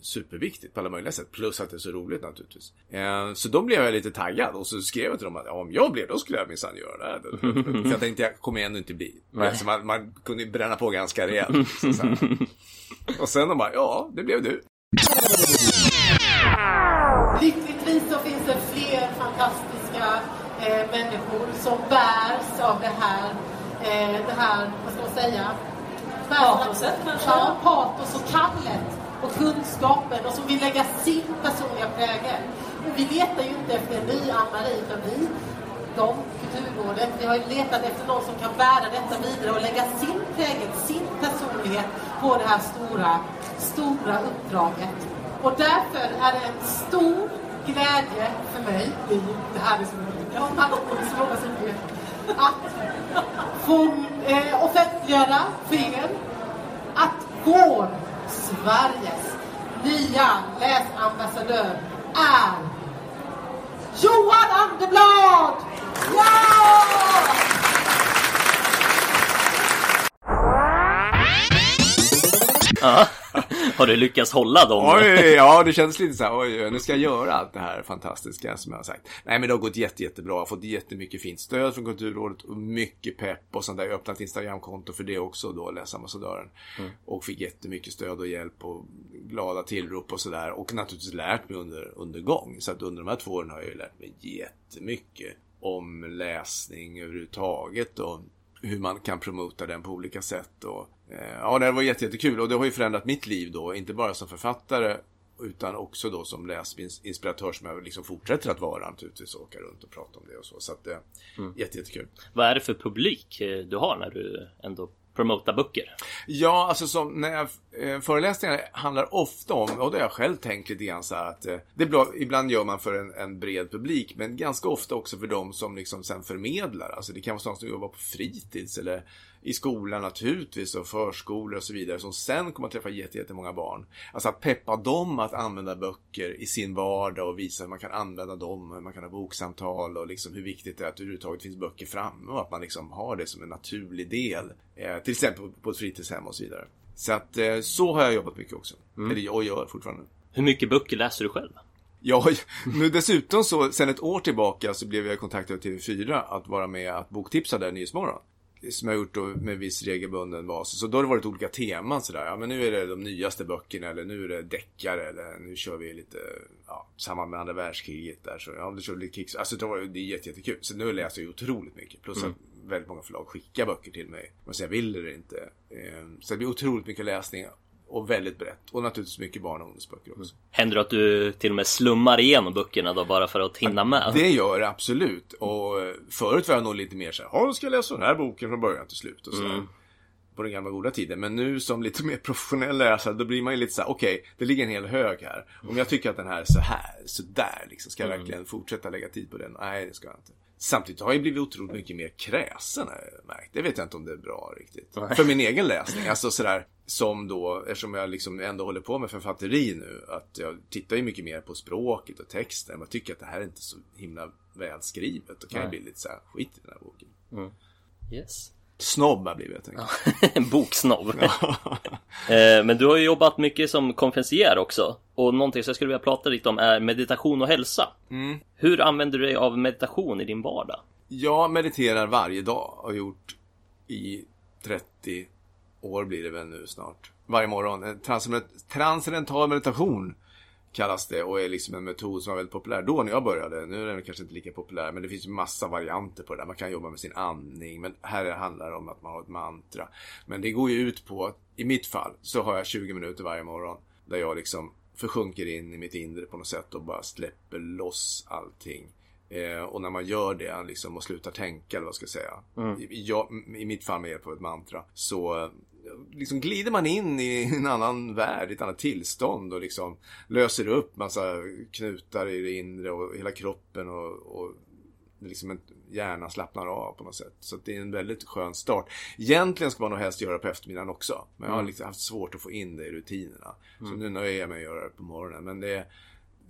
superviktigt på alla möjliga sätt. Plus att det är så roligt naturligtvis. Eh, så då blev jag lite taggad och så skrev jag till dem att ja, om jag blev då skulle jag minsann göra det. här. För jag tänkte jag kommer ändå inte bli. Så man, man kunde ju bränna på ganska rejält. Så, så och sen de bara, ja, det blev du. Lyckligtvis så finns det fler fantastiska eh, människor som bärs av det här, eh, det här, vad ska man säga? Patoset kanske? Ja, patos och kallet och kunskapen och som vill lägga sin personliga prägel. Och vi letar ju inte efter en ny Ann-Marie utan vi, de, Kulturrådet, vi har ju letat efter någon som kan bära detta vidare och lägga sin prägel, sin personlighet på det här stora, stora uppdraget. Och därför är det en stor glädje för mig, det är det här är så jag har så många så mycket. att få eh, offentliggöra för er att vår, Sveriges, nya läsambassadör är Johan Anderblad! Ja! Ja. Har du lyckats hålla dem? Oj, ja det känns lite så här, oj, nu ska jag göra allt det här fantastiska som jag har sagt. Nej men det har gått jätte, jättebra, jag har fått jättemycket fint stöd från Kulturrådet och mycket pepp och sånt där. Jag har öppnat Instagramkonto för det också då, läsambassadören. Och fick jättemycket stöd och hjälp och glada tillrop och sådär. Och naturligtvis lärt mig under, under gång. Så att under de här två åren har jag ju lärt mig jättemycket om läsning överhuvudtaget och hur man kan promota den på olika sätt. Och, ja, det var jätte, jättekul och det har ju förändrat mitt liv då, inte bara som författare utan också då som läsinspiratör som jag liksom fortsätter att vara naturligtvis och åka runt och prata om det och så. Så att det är jätte, jättekul. Vad är det för publik eh, du har när du ändå promotar böcker? Ja, alltså som när jag, eh, föreläsningar handlar ofta om, och det har jag själv tänkt lite grann så här att eh, det bra, ibland gör man för en, en bred publik, men ganska ofta också för de som liksom sen förmedlar. Alltså det kan vara sådana som jobbar på fritids eller i skolan naturligtvis och förskolor och så vidare som sen kommer att träffa jätte- jättemånga barn. Alltså att peppa dem att använda böcker i sin vardag och visa hur man kan använda dem, hur man kan ha boksamtal och liksom hur viktigt det är att det överhuvudtaget finns böcker framme och att man liksom har det som en naturlig del. Eh, till exempel på ett fritidshem och så vidare. Så att eh, så har jag jobbat mycket också. Eller och gör fortfarande. Hur mycket böcker läser du själv? Ja, nu dessutom så, sen ett år tillbaka så blev jag kontaktad av TV4 att vara med att boktipsa där Nyhetsmorgon. Som jag har gjort då med viss regelbunden bas. Så då har det varit olika teman sådär. Ja, men nu är det de nyaste böckerna eller nu är det deckare eller nu kör vi lite, ja, samband med andra världskriget där. Så ja, då kör vi lite kicks. Alltså det, var, det är jätte, jättekul. Så nu läser jag otroligt mycket. Plus att väldigt många förlag skickar böcker till mig. Vare sig jag vill eller inte. Ehm, Så det blir otroligt mycket läsning. Och väldigt brett. Och naturligtvis mycket barn och ungdomsböcker också. Händer det att du till och med slummar igenom böckerna då bara för att hinna med? Det gör det absolut. Och eh, förut var jag nog lite mer så här, då ska jag läsa den här boken från början till slut. Och så. På den gamla goda tiden. Men nu som lite mer professionell läsare, då blir man ju lite så här, okej, det ligger en hel hög här. Om jag tycker att den här är så här, så där, liksom, ska jag verkligen fortsätta lägga tid på den? Nej, det ska jag inte. Samtidigt har jag blivit otroligt mycket mer kräsen, har jag märkt. Det vet jag inte om det är bra riktigt. För min egen läsning, alltså sådär, som då, eftersom jag liksom ändå håller på med författeri nu, att jag tittar ju mycket mer på språket och texten. Jag tycker att det här är inte så himla välskrivet. Då kan jag bli lite så här, skit i den här boken. Yes. Snobb har jag blivit, jag tänker. En boksnobb. Eh, Men du har ju jobbat mycket som konferencier också. Och någonting som jag skulle vilja prata lite om är meditation och hälsa. Hur använder du dig av meditation i din vardag? Jag mediterar varje dag. Har gjort i 30 år blir det väl nu snart. Varje morgon. En transcendental meditation kallas det och är liksom en metod som var väldigt populär då när jag började. Nu är den kanske inte lika populär men det finns ju massa varianter på det där. Man kan jobba med sin andning men här handlar det om att man har ett mantra. Men det går ju ut på, i mitt fall så har jag 20 minuter varje morgon där jag liksom försjunker in i mitt inre på något sätt och bara släpper loss allting. Eh, och när man gör det liksom, och slutar tänka, eller vad ska jag säga. I, jag, I mitt fall med hjälp av ett mantra. Så eh, liksom glider man in i en annan värld, i ett annat tillstånd och liksom löser upp massa knutar i det inre och hela kroppen och, och liksom en, hjärnan slappnar av på något sätt. Så det är en väldigt skön start. Egentligen ska man nog helst göra det på eftermiddagen också. Men jag har liksom haft svårt att få in det i rutinerna. Så nu nöjer jag mig med att göra det på morgonen. Men det är,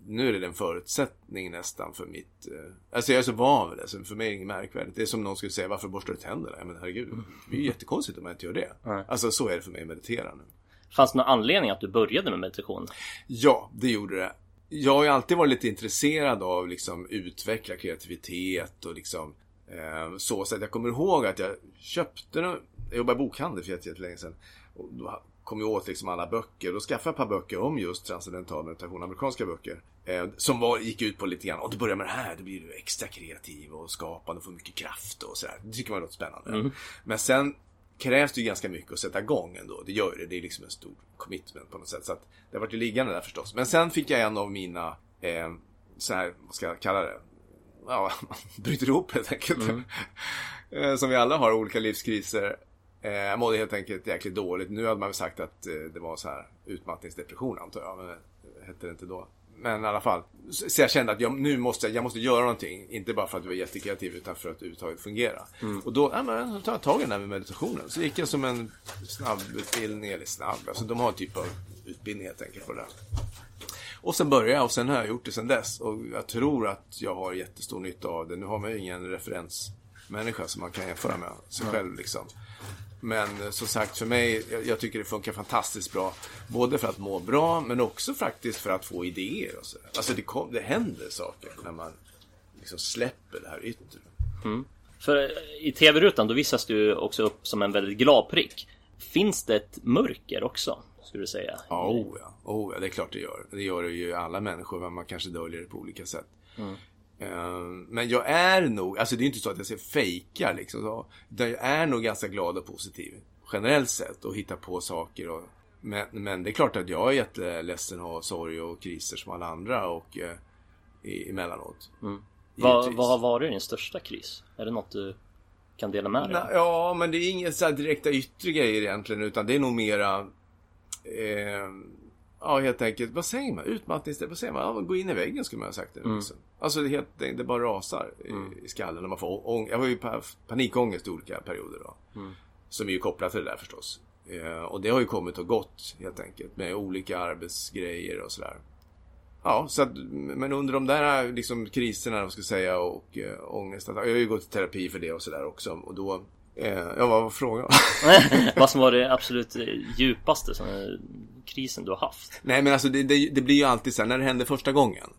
nu är det en förutsättning nästan för mitt... Eh, alltså jag är så van vid det, så för mig är det inget märkvärdigt. Det är som någon skulle säga, varför borstar du tänderna? Men herregud, det är ju jättekonstigt om jag inte gör det. Alltså så är det för mig att meditera nu. Fanns det någon anledning att du började med meditation? Ja, det gjorde det. Jag har ju alltid varit lite intresserad av liksom utveckla kreativitet och liksom eh, så. Så att jag kommer ihåg att jag köpte, jag jobbade i bokhandel för jätte- jättelänge sedan. Och då kom jag åt liksom alla böcker. Då skaffade jag ett par böcker om just transcendental meditation, amerikanska böcker. Eh, som var, gick ut på lite grann, och du börjar med det här, då blir du extra kreativ och skapande och får mycket kraft och sådär. Det tycker man låter spännande. Men sen krävs det ju ganska mycket att sätta igång ändå. Det gör ju det. Det är liksom en stor commitment på något sätt. Så att det har varit ju liggande där förstås. Men sen fick jag en av mina, eh, så här, vad ska jag kalla det? Ja, man bryter ihop helt enkelt. eh, som vi alla har, olika livskriser. Eh, mådde helt enkelt jäkligt dåligt. Nu hade man väl sagt att eh, det var så här utmattningsdepression antar jag. Men det hette det inte då. men i alla fall. Så jag kände att jag, nu måste jag, måste göra någonting. Inte bara för att jag var jättekreativ utan för att överhuvudtaget fungera. Och då, ja, men, så tar jag tag i den här med meditationen. Så gick jag som en snabbutbildning, eller snabb, alltså de har en typ av utbildning helt enkelt på det där. Och sen började jag och sen har jag gjort det sen dess. Och jag tror att jag har jättestor nytta av det. Nu har man ju ingen referensmänniska som man kan jämföra med sig själv liksom. Men eh, som sagt, för mig, jag, tycker det funkar fantastiskt bra. Både för att må bra, men också faktiskt för att få idéer och så. Alltså det, kom, det händer saker när man liksom släpper det här yttre. För eh, i tv-rutan då visas du också upp som en väldigt glad prick. Finns det ett mörker också? Skulle du säga? Ja, oh ja. Oh ja, det är klart det gör. Det gör det ju alla människor, men man kanske döljer det på olika sätt. Eh, Men jag är nog, alltså det är inte så att jag ser fejkar liksom. Utan jag är nog ganska glad och positiv. Generellt sett och hittar på saker. Och, men, men det är klart att jag är jätteledsen och har sorg och kriser som alla andra och eh, i, emellanåt. Vad, Givetvis. vad har varit din största kris? Är det något du kan dela med dig av? Ja, men det är inga så direkta yttre grejer egentligen, utan det är nog mera... Eh, ja, helt enkelt, vad säger man? Utmattningstid, vad säger man? Ja, gå in i väggen skulle man ha sagt. Det, liksom. Alltså, det, helt, det, det bara rasar i, i skallen när man får ång- Jag har ju pa- panikångest i olika perioder då. Som är ju kopplat till det där förstås. Eh, och det har ju kommit och gått helt enkelt med olika arbetsgrejer och sådär. Ja, så att, men under de där liksom, kriserna, vad ska jag säga, och äh, ångest. Jag har ju gått i terapi för det och sådär också. Och då, eh, ja vad var frågan? Vad som var det absolut djupaste som, krisen du har haft? Nej men alltså det, det, det blir ju alltid så här, när det händer första gången.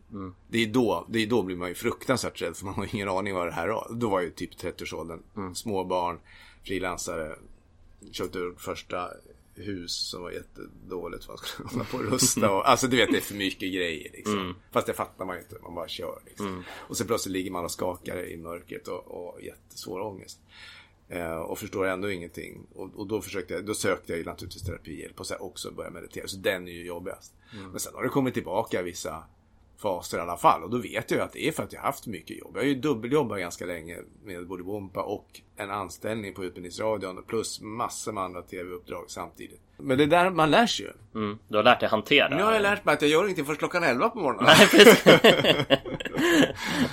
Det är då, det är då blir man ju fruktansvärt rädd för man har ingen aning vad det här är. Då var jag ju typ 30-årsåldern. Små barn, frilansare. Köpte första hus som var jättedåligt för man skulle hålla på och rusta. Och, alltså du vet det är för mycket grejer liksom. Fast det fattar man ju inte, man bara kör liksom. Och så plötsligt ligger man och skakar i mörkret och, och jättesvår ångest. Eh, och förstår ändå ingenting. Och, och då, försökte jag, då sökte jag ju naturligtvis terapihjälp och så också börja meditera. Så den är ju jobbigast. Men sen har det kommit tillbaka vissa faser i alla fall. Och då vet jag ju att det är för att jag har haft mycket jobb. Jag har ju dubbeljobbat ganska länge med Bolibompa och en anställning på Utbildningsradion plus massor med andra tv-uppdrag samtidigt. Men det är där man lär sig ju. Mm, du har lärt dig hantera Nu har jag lärt mig att jag gör ingenting först klockan 11 på morgonen. Nej, precis.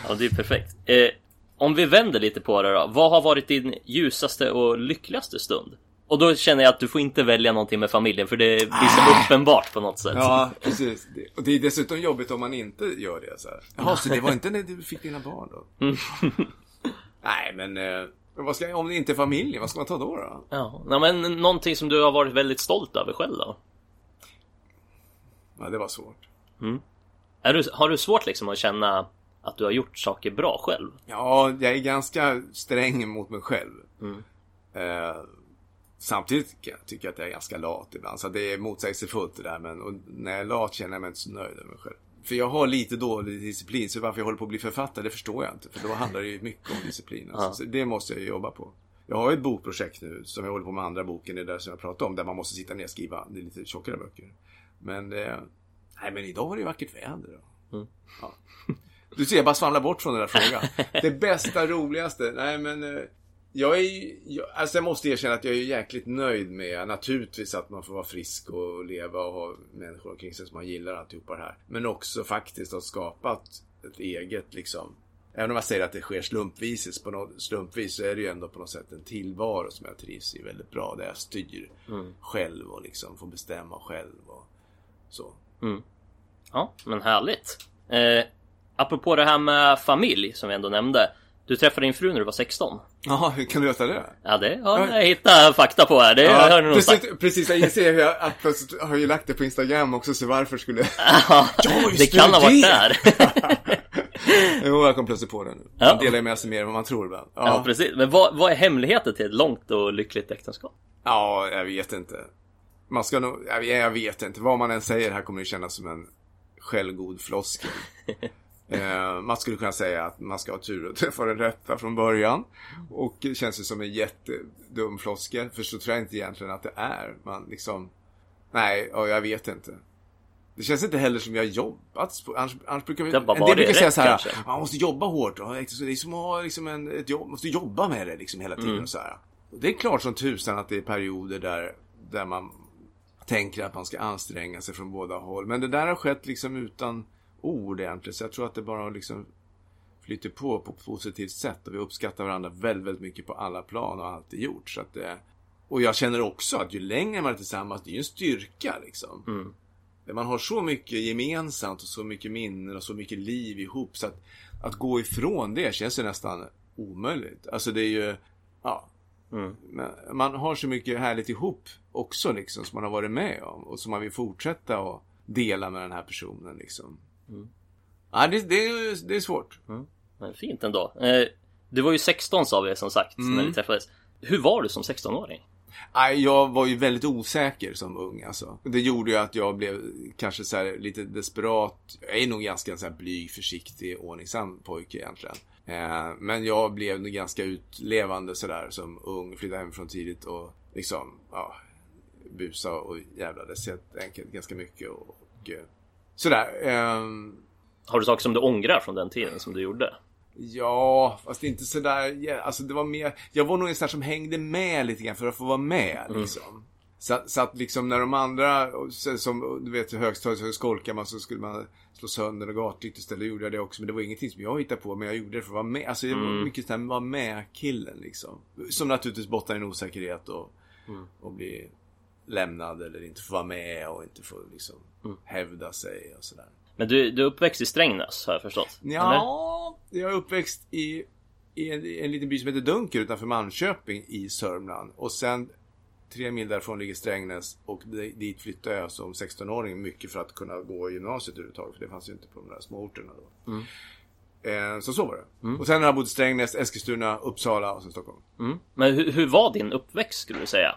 ja, det är perfekt. Eh, om vi vänder lite på det då. Vad har varit din ljusaste och lyckligaste stund? Och då känner jag att du får inte välja någonting med familjen för det blir så uppenbart på något sätt. Ja, precis. Och det är dessutom jobbigt om man inte gör det. Så här. Jaha, så det var inte när du fick dina barn då? Nej, men, eh, ska, om det inte är familjen, vad ska man ta då? då? Ja, nej, men någonting som du har varit väldigt stolt över själv då? Ja, det var svårt. Är du, har du svårt liksom att känna att du har gjort saker bra själv? Ja, jag är ganska sträng mot mig själv. Eh, samtidigt kan jag tycka att jag är ganska lat ibland. Så det är motsägelsefullt det där. Men när jag är lat känner jag mig inte så nöjd med mig själv. För jag har lite dålig disciplin. Så varför jag håller på att bli författare, det förstår jag inte. För då handlar det ju mycket om disciplin. Alltså. Så det måste jag ju jobba på. Jag har ett bokprojekt nu som jag håller på med andra boken. Det är där som jag pratade om. Där man måste sitta ner och skriva. Det är lite tjockare böcker. Men det... Nej, men idag var det ju vackert väder. Då. Ja. Du ser, jag bara svamlar bort från den där frågan. Det bästa, roligaste? Nej, men... eh, Jag är jag, alltså jag måste erkänna att jag är jäkligt nöjd med naturligtvis att man får vara frisk och leva och ha människor omkring sig som man gillar alltihopa det här. Men också faktiskt ha skapat ett eget liksom. Även om jag säger att det sker slumpvis, på något, slumpvis så är det ju ändå på något sätt en tillvaro som jag trivs i väldigt bra. Där jag styr själv och liksom får bestämma själv och så. Ja, men härligt. Eh, apropå det här med familj som vi ändå nämnde. Du träffade din fru när du var 16. Jaha, hur kan du veta det? Ja, det har jag hittat fakta på här. Det har jag nog sagt. precis, precis, jag inser hur jag att plötsligt har ju lagt det på Instagram också, så varför skulle... Ja, just det kan det, ha varit där. jo, jag kom plötsligt på det nu. Ja. Man delar med sig mer än vad man tror ibland. Ja, Ja, precis. Men vad, vad är hemligheten till ett långt och lyckligt äktenskap? ja, jag vet inte. Man ska nog, jag, jag vet inte. Vad man än säger här kommer det kännas som en självgod floskel. Eh, man skulle kunna säga att man ska ha tur att träffa den rätta från början. Och det känns ju som en jättedum floskel. För så tror jag inte egentligen att det är. Man liksom... Nej, ja, jag vet inte. Det känns inte heller som jag har jobbat. Annars, annars brukar vi, en del brukar säga så här. kanske. Man måste jobba hårt. Och, det är som att ha liksom en, ett jobb. Man måste jobba med det liksom hela tiden. Mm. Och så här. Det är klart som tusan att det är perioder där, där man tänker att man ska anstränga sig från båda håll. Men det där har skett liksom utan ord egentligen. Så jag tror att det bara liksom flyter på på ett positivt sätt. Och vi uppskattar varandra väldigt, väldigt mycket på alla plan och har alltid gjort. Så att det, och jag känner också att ju längre man är tillsammans, det är ju en styrka liksom. Man har så mycket gemensamt och så mycket minnen och så mycket liv ihop. Så att, att gå ifrån det känns ju nästan omöjligt. Alltså det är ju, ja. Men Man har så mycket härligt ihop också liksom som man har varit med om. Och som man vill fortsätta att dela med den här personen liksom. Ja, det, det, är, det är svårt. Men fint ändå. Eh, du var ju 16 sa vi som sagt när Mm. vi träffades. Hur var du som 16-åring? Nej, jag var ju väldigt osäker som ung alltså. Det gjorde ju att jag blev kanske så här lite desperat. Jag är nog ganska så här blyg, försiktig, ordningsam pojke egentligen. Eh, men jag blev nog ganska utlevande sådär som ung. Flyttade hemifrån tidigt och liksom, ja, busa och jävlades helt enkelt ganska mycket. Och, och eh, sådär. ehm, Har du saker som du ångrar från den tiden som du gjorde? Ja, fast inte sådär, alltså det var mer, jag var nog en sån som hängde med lite grann för att få vara med liksom. Så, så att liksom när de andra, som du vet högstadiet så skolkar man så skulle man slå sönder och gatlyktor istället gjorde jag det också. Men det var ingenting som jag hittade på men jag gjorde det för att vara med. Alltså jag var mycket sån här vara med killen liksom. Som naturligtvis bottnar i en osäkerhet och, och bli lämnad eller inte få vara med och inte få liksom hävda sig och sådär. Men du, du är uppväxt i Strängnäs har jag förstått? eller? Ja, jag är uppväxt i, i en, en liten by som heter Dunker utanför Malmköping i Sörmland. Och sen tre mil därifrån ligger Strängnäs och di- dit flyttade jag som 16-åring mycket för att kunna gå i gymnasiet överhuvudtaget. För det fanns ju inte på de där små orterna då. Eh, så så var det. Och sen har jag bott i Strängnäs, Eskilstuna, Uppsala och sen Stockholm. Mm. Men hur, hur var din uppväxt skulle du säga?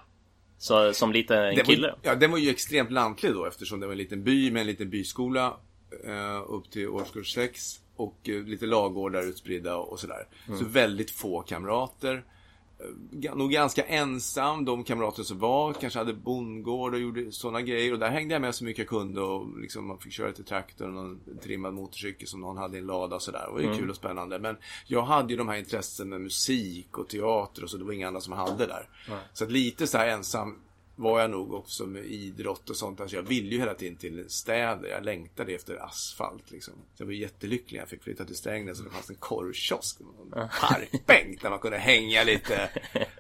Så, som liten Den kille? Var, ja, den var ju extremt lantlig då eftersom det var en liten by med en liten byskola eh, upp till årskurs 6 och eh, lite lagårdar utspridda och sådär. Så väldigt få kamrater. Eh, nog ganska ensam. De kamrater som var kanske hade bondgård och gjorde sådana grejer. Och där hängde jag med så mycket jag kunde och liksom man fick köra till traktorn och en trimmad motorcykel som någon hade i en lada och sådär. Det var ju kul och spännande. Men jag hade ju de här intressen med musik och teater och så. Det var inga andra som hade där. Så att lite så här ensam var jag nog också med idrott och sånt. Alltså jag ville ju hela tiden till städer. Jag längtade efter asfalt liksom. Så jag var jättelycklig när jag fick flytta till Strängnäs och det fanns en korvkiosk. och En parkbänk där man kunde hänga lite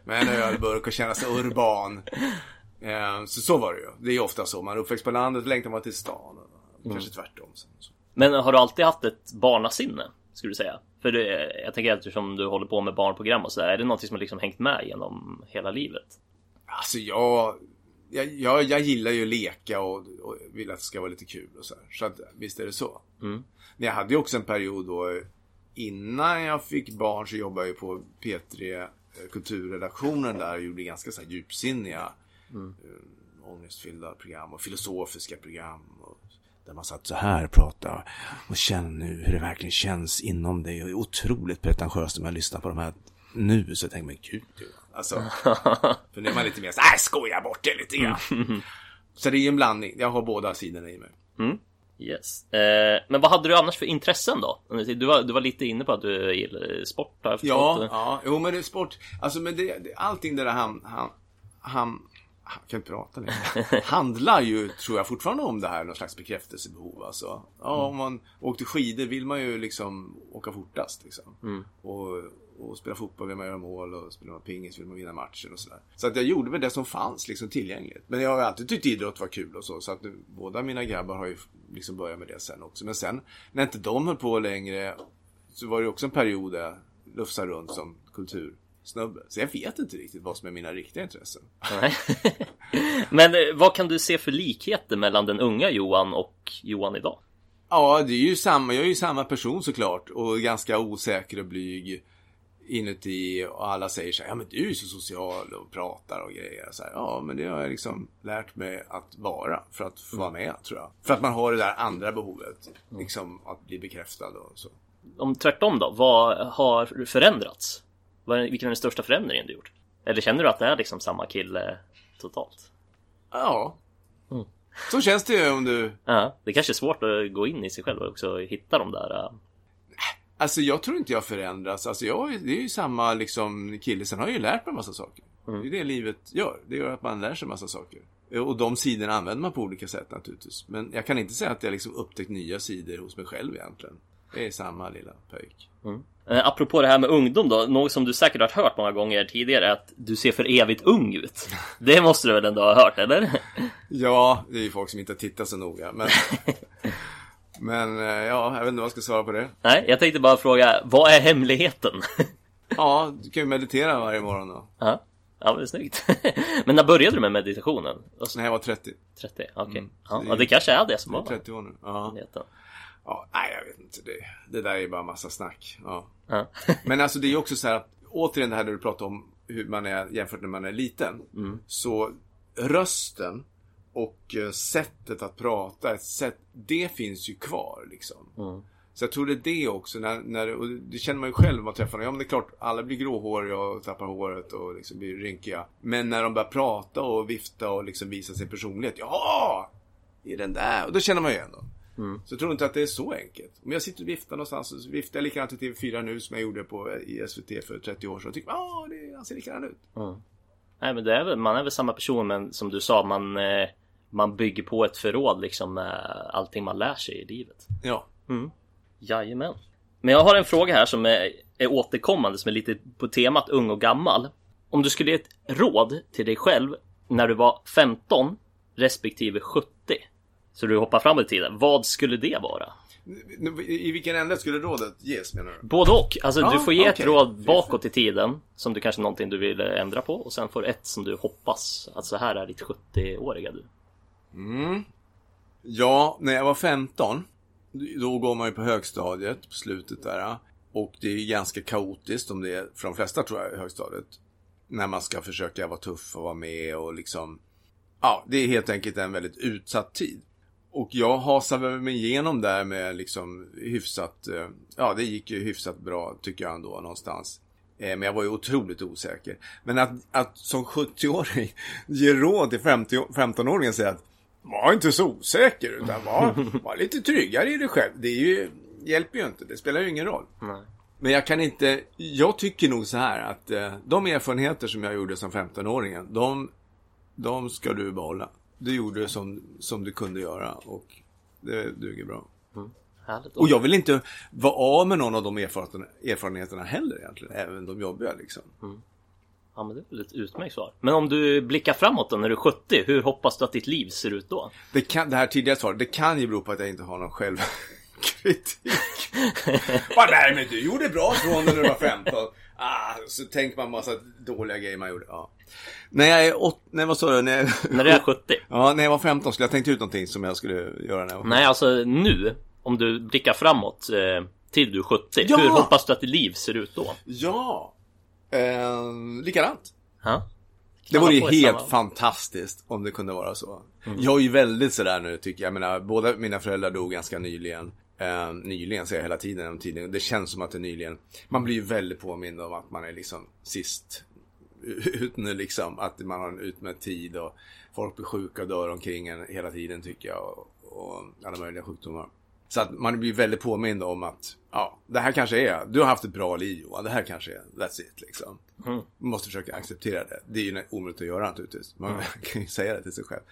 med en ölburk och känna sig urban. Eh, Så så var det ju. Det är ju ofta så. Man är uppväxt på landet längtar man till stan. Och Kanske tvärtom. Men har du alltid haft ett barnasinne? Skulle du säga? För det, jag tänker eftersom du håller på med barnprogram och sådär. Är det något som har liksom hängt med genom hela livet? Alltså jag, jag, jag, jag gillar ju att leka och, och vill att det ska vara lite kul och så här. Så att visst är det så. Men jag hade ju också en period då innan jag fick barn så jobbade jag ju på P3 eh, kulturredaktionen där och gjorde ganska så här djupsinniga eh, ångestfyllda program och filosofiska program. Och, där man satt så här och pratade och kände nu hur det verkligen känns inom dig. Och det är otroligt pretentiöst när man lyssnar på de här nu så tänker men gud. Alltså, för nu är man lite mer så här, skoja bort det lite grann. Så det är ju en blandning. Jag har båda sidorna i mig. Yes. Eh, men vad hade du annars för intressen då? Du var, du var lite inne på att du gillar sport har Ja, ja, jo men det är sport. Alltså men det, det, allting det där han, han, han, jag kan inte prata längre. Handlar ju, tror jag, fortfarande om det här, någon slags bekräftelsebehov. Alltså. Ja, om man åkte skidor vill man ju liksom åka fortast. Liksom. Och, och spela fotboll vill man göra mål och spelar man pingis vill man vinna matchen och sådär. Så att jag gjorde väl det som fanns liksom tillgängligt. Men jag har alltid tyckt idrott var kul och så. Så att nu, båda mina grabbar har ju liksom börjat med det sen också. Men sen när inte de höll på längre så var det också en period där jag lufsade runt som kultursnubbe. Så jag vet inte riktigt vad som är mina riktiga intressen. Men eh, vad kan du se för likheter mellan den unga Johan och Johan idag? Ja, det är ju samma. Jag är ju samma person såklart. Och ganska osäker och blyg inuti. Och alla säger så här, ja men du är så social och pratar och grejer. Så här, ja, men det har jag liksom lärt mig att vara. För att få vara med, tror jag. För att man har det där andra behovet. Liksom att bli bekräftad och så. Om tvärtom då, vad har förändrats? Vilken är den största förändringen du gjort? Eller känner du att det är liksom samma kille totalt? Ja. Så känns det ju om du... Ja, det kanske är svårt att gå in i sig själv och också hitta de där... Alltså jag tror inte jag förändras. Alltså jag, det är ju samma liksom kille. Sen har jag ju lärt mig en massa saker. Det är det livet gör. Det gör att man lär sig massa saker. Och de sidorna använder man på olika sätt naturligtvis. Men jag kan inte säga att jag liksom upptäckt nya sidor hos mig själv egentligen. Det är samma lilla pöjk. Eh, apropå det här med ungdom då, något som du säkert har hört många gånger tidigare är att du ser för evigt ung ut. Det måste du väl ändå ha hört, eller? Ja, det är ju folk som inte tittar så noga. Men, men eh, ja, jag vet inte vad jag ska svara på det. Nej, jag tänkte bara fråga, vad är hemligheten? Ja, du kan ju meditera varje morgon då. ja, ja men snyggt. men när började du med meditationen? När jag var 30. 30? Okej. Mm, så ja, det är- det kanske är det som är var 30 år nu. Ja. ja. Nej, jag vet inte. Det, det där är bara massa snack. Ja. Ja. Men alltså det är ju också så här att, återigen det här du pratar om hur man är jämfört när man är liten. Så rösten och eh, sättet att prata, ett sätt, det finns ju kvar liksom. Så jag tror det är det också, när, när, och det känner man ju själv när man träffar någon. Ja men det är klart, alla blir gråhåriga och tappar håret och liksom blir rynkiga. Men när de börjar prata och vifta och liksom visa sin personlighet. Ja! Det är den där. Och då känner man ju igen dem. Så jag tror inte att det är så enkelt. Om jag sitter och viftar någonstans och så viftar jag likadant i TV4 nu som jag gjorde på, i SVT för 30 år sedan. Och tycker ja, det han ser likadan ut. Nej men det är väl, man är väl samma person men som du sa, man, eh, man bygger på ett förråd liksom med allting man lär sig i livet. Ja. Jajamän. Men jag har en fråga här som är, är återkommande som är lite på temat ung och gammal. Om du skulle ge ett råd till dig själv när du var 15 respektive 70 så du hoppar fram i tiden. Vad skulle det vara? I vilken ände skulle rådet ges menar du? Både och. Alltså Ja, du får ge ett okej. råd bakåt i tiden som du kanske någonting du vill ändra på och sen får du ett som du hoppas att så här är ditt 70-åriga du. Mm. Ja, när jag var 15 Då går man ju på högstadiet på slutet där Och det är ju ganska kaotiskt om det är, för de flesta tror jag, i högstadiet När man ska försöka vara tuff och vara med och liksom Ja, det är helt enkelt en väldigt utsatt tid. Och jag hasade mig igenom där med liksom hyfsat eh, Ja, det gick ju hyfsat bra tycker jag ändå någonstans. Eh, men jag var ju otroligt osäker. Men att, att som 70-åring ge råd till 50 15-åringen och säga att var inte så osäker utan var, var lite tryggare i dig själv. Det ju, hjälper ju inte, det spelar ju ingen roll. Men jag kan inte, jag tycker nog så här att eh, de erfarenheter som jag gjorde som 15-åringen, de, de ska du behålla. Du gjorde som, som du kunde göra och det duger bra. Härligt. Och jag vill inte vara av med någon av de erfarenheterna, erfarenheterna heller egentligen, även de jobbiga liksom. Ja men det är väl ett utmärkt svar. Men om du blickar framåt då när du är 70, hur hoppas du att ditt liv ser ut då? Det, kan, det här tidigare svaret, det kan ju bero på att jag inte har någon självkritik. Bara, nej men du gjorde bra från när du var 15. Ah, så tänker man massa dåliga grejer man gjorde. Ja. När jag är åt, nej vad sa du? När jag, När du är 70? ja, när jag var 15 skulle jag tänkt ut någonting som jag skulle göra när jag var Nej alltså nu, om du blickar framåt eh, till du är 70, Ja! hur hoppas du att ditt liv ser ut då? Ja! Eh, likadant. Ja? Det vore ju helt samma- fantastiskt om det kunde vara så. Jag är ju väldigt sådär nu tycker jag. Jag menar, båda mina föräldrar dog ganska nyligen. Eh, nyligen säger jag hela tiden om tiden. Det känns som att det är nyligen. Man blir ju väldigt påmind om att man är liksom sist ut nu liksom. Att man har en utmätt tid och folk blir sjuka och dör omkring en hela tiden tycker jag. Och, och alla möjliga sjukdomar. Så att man blir väldigt påmind om att, ja, det här kanske är, du har haft ett bra liv Johan, det här kanske är, that's it liksom. Man måste försöka acceptera det. Det är ju omöjligt att göra naturligtvis. Man kan ju säga det till sig själv.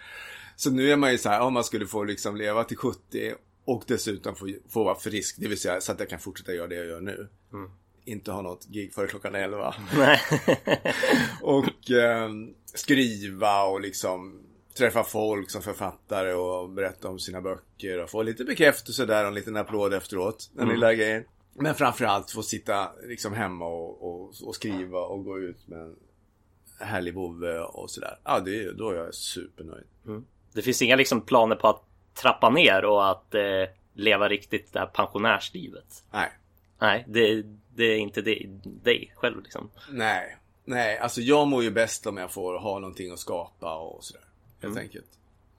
Så nu är man ju så här, om man skulle få liksom leva till 70 och dessutom få, få vara frisk, det vill säga så att jag kan fortsätta göra det jag gör nu. Inte ha något gig före klockan 11. Nej. Och eh, skriva och liksom träffa folk som författare och berätta om sina böcker och få lite bekräftelse där och en liten applåd efteråt. Den lilla grejen. Men framförallt få sitta liksom hemma och, och, och skriva och gå ut med en härlig vovve och sådär. Ja, det är, då är jag supernöjd. Det finns inga liksom planer på att trappa ner och att eh, leva riktigt det här pensionärslivet? Nej. Nej, det, det är inte dig själv liksom. Nej. Nej, alltså jag mår ju bäst om jag får ha någonting att skapa och sådär. Helt enkelt.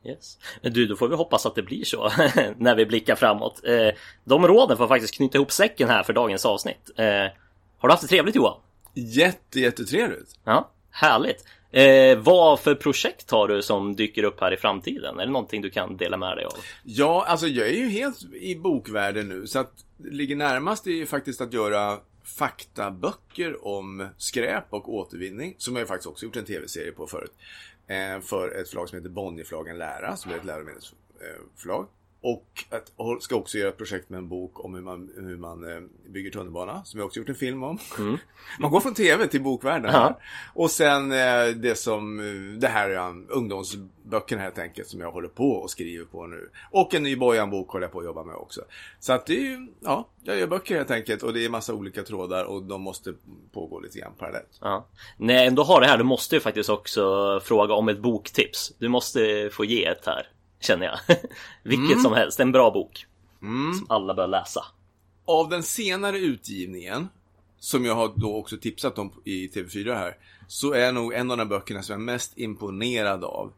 Yes. Du, då får vi hoppas att det blir så när vi blickar framåt. Eh, de råden får faktiskt knyta ihop säcken här för dagens avsnitt. Eh, har du haft det trevligt Johan? Jätte, jättetrevligt. Ja, härligt. Eh, vad för projekt har du som dyker upp här i framtiden? Är det någonting du kan dela med dig av? Ja, alltså jag är ju helt i bokvärlden nu. Så att det ligger närmast är ju faktiskt att göra faktaböcker om skräp och återvinning. Som jag faktiskt också gjort en tv-serie på förut. Eh, för ett förlag som heter Bonnierförlagen Lära, som är ett läromedelsförlag. Och att, ska också göra ett projekt med en bok om hur man, hur man eh, bygger tunnelbana, som jag också gjort en film om. Man går från tv till bokvärlden. här. Och sen eh, det som, eh, det här är ungdomsböckerna helt enkelt som jag håller på och skriver på nu. Och en ny Bojan-bok håller jag på att jobba med också. Så att det är ju, ja, jag gör böcker helt enkelt och det är massa olika trådar och de måste pågå lite grann parallellt. Ja. När jag ändå har det här, du måste ju faktiskt också fråga om ett boktips. Du måste få ge ett här, känner jag. Vilket som helst, en bra bok. Som alla bör läsa. Av den senare utgivningen, som jag har då också tipsat om i TV4 här, så är nog en av de böckerna som jag är mest imponerad av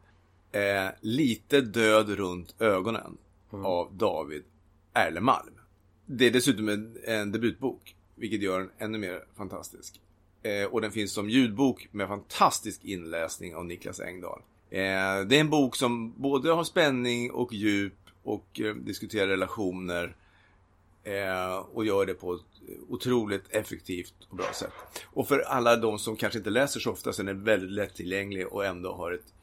eh, Lite död runt ögonen av David Erlemalm. Det är dessutom en, en debutbok, vilket gör den ännu mer fantastisk. Eh, och den finns som ljudbok med fantastisk inläsning av Niklas Engdahl. Eh, det är en bok som både har spänning och djup och eh, diskuterar relationer eh, och gör det på ett otroligt effektivt och bra sätt. Och för alla de som kanske inte läser så ofta så är den väldigt lättillgänglig och ändå har ett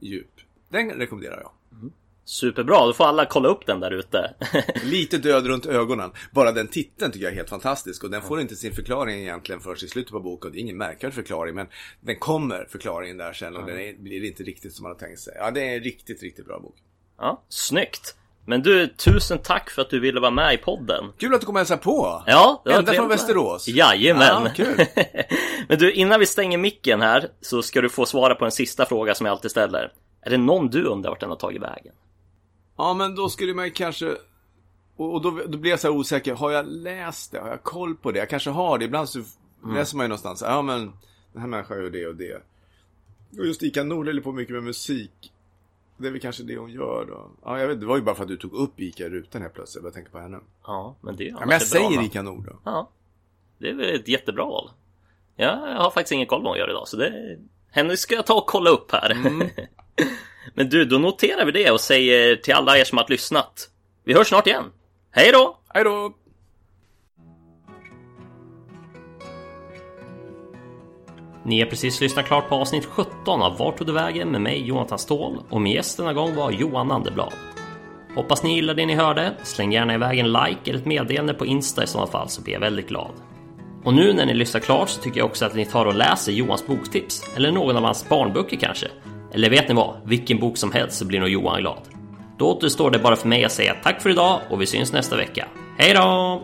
djup. Den rekommenderar jag. Mm. Superbra, då får alla kolla upp den där ute. Lite död runt ögonen. Bara den titeln tycker jag är helt fantastisk och den får inte sin förklaring egentligen förrän i slutet på boken. Det är ingen märkvärdig förklaring men den kommer förklaringen där sen och den är, blir inte riktigt som man har tänkt sig. Ja, det är en riktigt, riktigt bra bok. ja, snyggt. Men du, tusen tack för att du ville vara med i podden. Kul att du kom och hälsade på! Ja, det var Ända från. Västerås. Jajamän. Ja, kul. Men du, innan vi stänger micken här så ska du få svara på en sista fråga som jag alltid ställer. Är det någon du undrar vart den har tagit vägen? Ja, men då skulle man ju kanske... Och och då, då blir jag så här osäker. Har jag läst det? Har jag koll på det? Jag kanske har det. Ibland så läser man ju någonstans. Ja, men den här människan gör det och det. Och just Ika Nord håller på mycket med musik. Det är väl kanske det hon gör då. Ja, jag vet. Det var ju bara för att du tog upp Ika i rutan helt plötsligt. Jag tänka på henne. Ja, men det är Ja, men jag säger. Ika Nord då. Ja, det är väl ett jättebra val. Ja, jag har faktiskt ingen koll på vad hon gör idag, så det... Henne ska jag ta och kolla upp här. Mm. Men du, då noterar vi det och säger till alla er som har lyssnat. Vi hörs snart igen. Hej då! Hej då! Ni har precis lyssnat klart på avsnitt 17 av Vart tog det vägen med mig Jonathan Ståhl och min gäst denna gång var Johan Anderblad. Hoppas ni gillade det ni hörde. Släng gärna iväg en like eller ett meddelande på Insta i sådana fall så blir jag väldigt glad. Och nu när ni lyssnar klart så tycker jag också att ni tar och läser Johans boktips eller någon av hans barnböcker kanske. Eller vet ni vad? Vilken bok som helst så blir nog Johan glad. Då återstår det bara för mig att säga tack för idag och vi syns nästa vecka. Hej då!